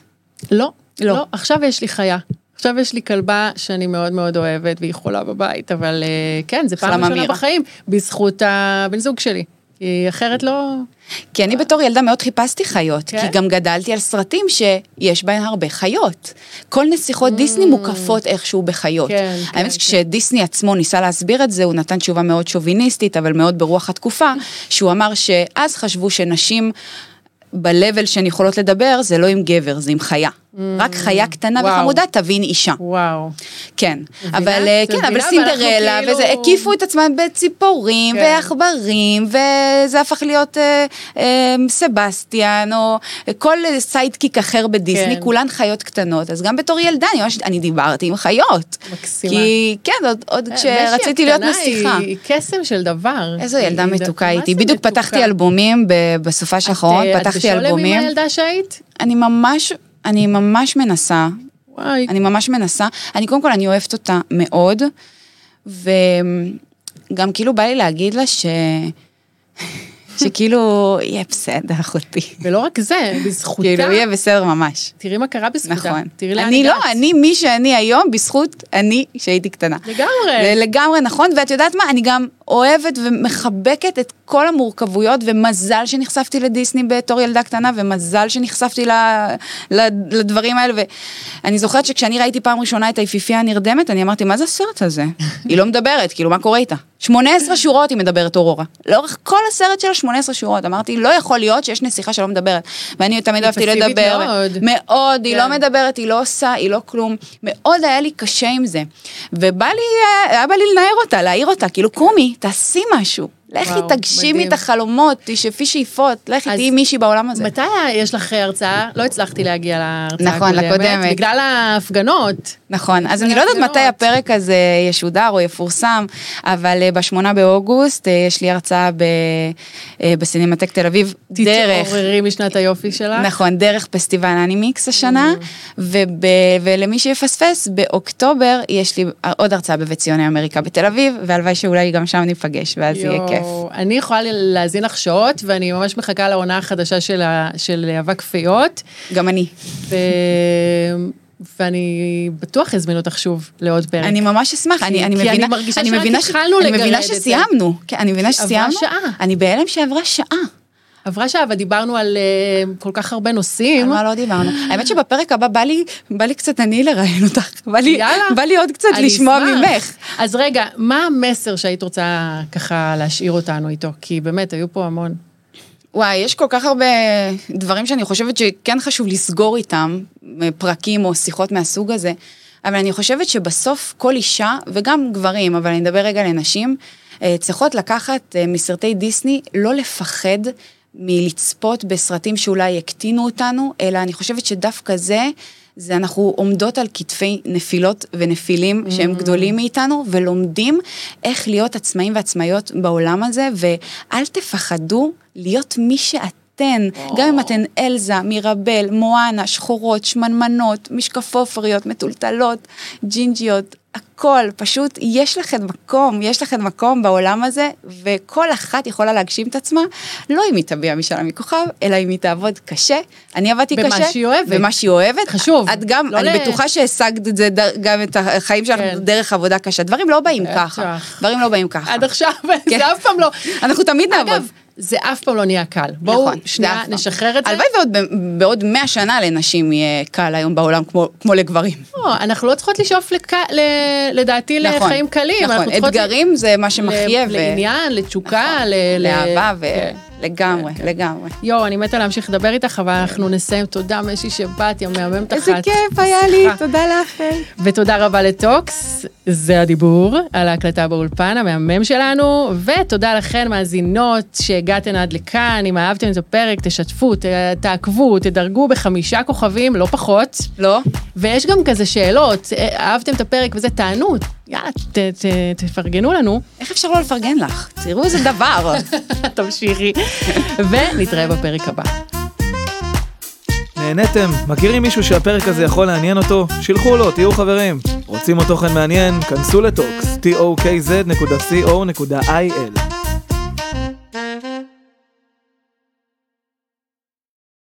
לא, לא. לא, עכשיו יש לי חיה. עכשיו יש לי כלבה שאני מאוד מאוד אוהבת והיא חולה בבית, אבל אה, כן, זה פעם ראשונה. בחיים, בזכות הבן זוג שלי. כי אחרת לא... כי אני בתור ילדה מאוד חיפשתי חיות, כן? כי גם גדלתי על סרטים שיש בהם הרבה חיות. כל נסיכות דיסני מוקפות איכשהו בחיות. כן, כן, האמת כן. שכשדיסני עצמו ניסה להסביר את זה, הוא נתן תשובה מאוד שוביניסטית, אבל מאוד ברוח התקופה, שהוא אמר שאז חשבו שנשים... ב-level שהן יכולות לדבר, זה לא עם גבר, זה עם חיה. רק חיה קטנה וואו. וחמודה תבין אישה. וואו. כן, מבינה? אבל אה, כן, אבל מבינה? סינדרלה ואנחנו וזה, כאילו- הקיפו את עצמם בציפורים כן. ועכברים, וזה הפך להיות אה, אה, סבסטיאן, או כל sidekick אחר בדיסני, כן. כולן חיות קטנות, אז גם בתור ילדה, אני ממש, אני דיברתי עם חיות. מקסימה. כי, כן, עוד, עוד אה, כשרציתי להיות נסיכה. היא קסם של דבר. איזו ילדה היא- מתוקה הייתי, בדיוק מתוקה? פתחתי אלבומים ב- בסופש האחרון, אה, פתחתי את בשולם אלבומים. עם הילדה שהיית? אני ממש, אני ממש מנסה, וואי. אני ממש מנסה. אני קודם כל, אני אוהבת אותה מאוד, וגם כאילו בא לי להגיד לה ש... [LAUGHS] שכאילו, יהיה בסדר, אחותי. ולא רק זה, בזכותה. כאילו, יהיה בסדר ממש. תראי מה קרה בזכותה. נכון. תראי לאן אני לא. אני מי שאני היום, בזכות אני שהייתי קטנה. לגמרי. לגמרי נכון, ואת יודעת מה, אני גם אוהבת ומחבקת את כל המורכבויות, ומזל שנחשפתי לדיסני בתור ילדה קטנה, ומזל שנחשפתי ל, ל, לדברים האלה, ואני זוכרת שכשאני ראיתי פעם ראשונה את היפיפייה הנרדמת, אני אמרתי, מה זה הסרט הזה? [LAUGHS] היא לא מדברת, כאילו, מה קורה איתה? 18 שורות היא מדברת אורורה. לאורך כל הסרט שלה 18 שורות. אמרתי, לא יכול להיות שיש נסיכה שלא מדברת. ואני תמיד היא אהבתי לדבר. מאוד. מאוד, היא כן. לא מדברת, היא לא עושה, היא לא כלום. מאוד היה לי קשה עם זה. ובא לי, אה, היה בא לי לנער אותה, להעיר אותה, כאילו, קומי, תעשי משהו. לכי, תגשימי. את החלומות, תשאפי שאיפות, לכי, תהיי מישהי בעולם הזה. מתי יש לך הרצאה? לא הצלחתי להגיע להרצאה נכון, הקודמת. לקודמת. בגלל ההפגנות. נכון, אז אני לא יודעת. מתי הפרק הזה ישודר או יפורסם, אבל אה, בשמונה באוגוסט אה, יש לי הרצאה אה, בסינמטק תל אביב, דרך, תתעוררי משנת היופי שלך. נכון, דרך פסטיבל אנימיקס השנה, Mm. ולמי שיפספס, באוקטובר יש לי עוד הרצאה בבית ציוני אמריקה בתל אביב, והלוואי שאולי גם שם ניפגש, ואז יהיה כיף. אני יכולה להאזין לך שעות, ואני ממש מחכה לעונה החדשה של, ה- של אבק פיות, גם אני. ו... ואני בטוח אזמין אותך שוב לעוד פרק. אני ממש אשמח, אני, אני כי אני מבינה, מרגישה אני שרק מבינה התחלנו אני לגרד מבינה את זה. שסיימנו, כן, אני מבינה שסיימנו, שעה. אני בהלם שעברה שעה. עברה שעה, ודיברנו על uh, כל כך הרבה על נושאים. מה לא דיברנו. האמת שבפרק הבא בא לי, בא לי קצת אני לראיין אותך, בא לי, יאללה. בא לי עוד קצת לשמוע אשמח. ממך. אז רגע, מה המסר שהיית רוצה ככה להשאיר אותנו איתו? כי באמת, היו פה המון. וואי, יש כל כך הרבה דברים שאני חושבת שכן חשוב לסגור איתם, פרקים או שיחות מהסוג הזה, אבל אני חושבת שבסוף כל אישה, וגם גברים, אבל אני אדבר רגע לנשים, אה, צריכות לקחת אה, מסרטי דיסני, לא לפחד מלצפות בסרטים שאולי יקטינו אותנו, אלא אני חושבת שדווקא זה, זה אנחנו עומדות על כתפי נפילות ונפילים שהם גדולים מאיתנו, ולומדים איך להיות עצמאים ועצמאיות בעולם הזה, ואל תפחדו להיות מי שאתן, גם אם אתן אלזה, מירבל, מואנה, שחורות, שמנמנות, משקפופריות, מטולטלות, ג'ינג'יות, הכל, פשוט יש לכם מקום, יש לכם מקום בעולם הזה, וכל אחת יכולה להגשים את עצמה, לא אם היא תביע משאלה מכוכב, אלא אם היא תעבוד קשה. אני עבדתי במה קשה. שהיא אוהבת. במה שהיא אוהבת. חשוב. את גם, לא אני ל- בטוחה שהשגת את זה, גם את החיים שלך כן. דרך עבודה קשה. דברים לא באים. ככה. דברים לא באים ככה. עד עכשיו, כן. זה אף פעם לא. אנחנו תמיד נעבוד. אגב, זה אף פעם לא נהיה קל. בואו נכון, שנייה. נשחרר את זה. הלוואי ועוד בעוד 100 שנה לנשים יהיה קל היום בעולם כמו, כמו לגברים. לא, אנחנו לא צריכות לשאוף לק... ל... לדעתי נכון, לחיים קלים. נכון, אתגרים זה מה שמחיה. ל... ו- לעניין, לתשוקה, נכון, ל... ל- לאהבה, כן. ולגמרי, כן. לגמרי. יואו, אני מתה להמשיך לדבר איתך, אבל אנחנו נסיים. תודה, משי, שבאת, יא מהממת אחת. איזה כיף היה לי. תודה לך. ותודה רבה לטוקס, זה הדיבור על ההקלטה באולפן, המהמם שלנו, ותודה לכן מאזינות שהגעתן עד לכאן, אם אהבתם את הפרק, תשתפו, ת- תעקבו, תדרגו בחמישה כוכבים, לא פחות. לא? ויש גם כזה שאלות, אה, אהבתם את הפרק וזה, תענו, יאללה, ת, ת, תפרגנו לנו, איך אפשר לא לפרגן לך? תראו איזה דבר. תמשיכי, ונתראה בפרק הבא. נהניתם? מכירים מישהו שהפרק הזה יכול לעניין אותו? שילחו לו, תהיו חברים. רוצים עוד תוכן מעניין? כנסו לטוקס, tokz.co.il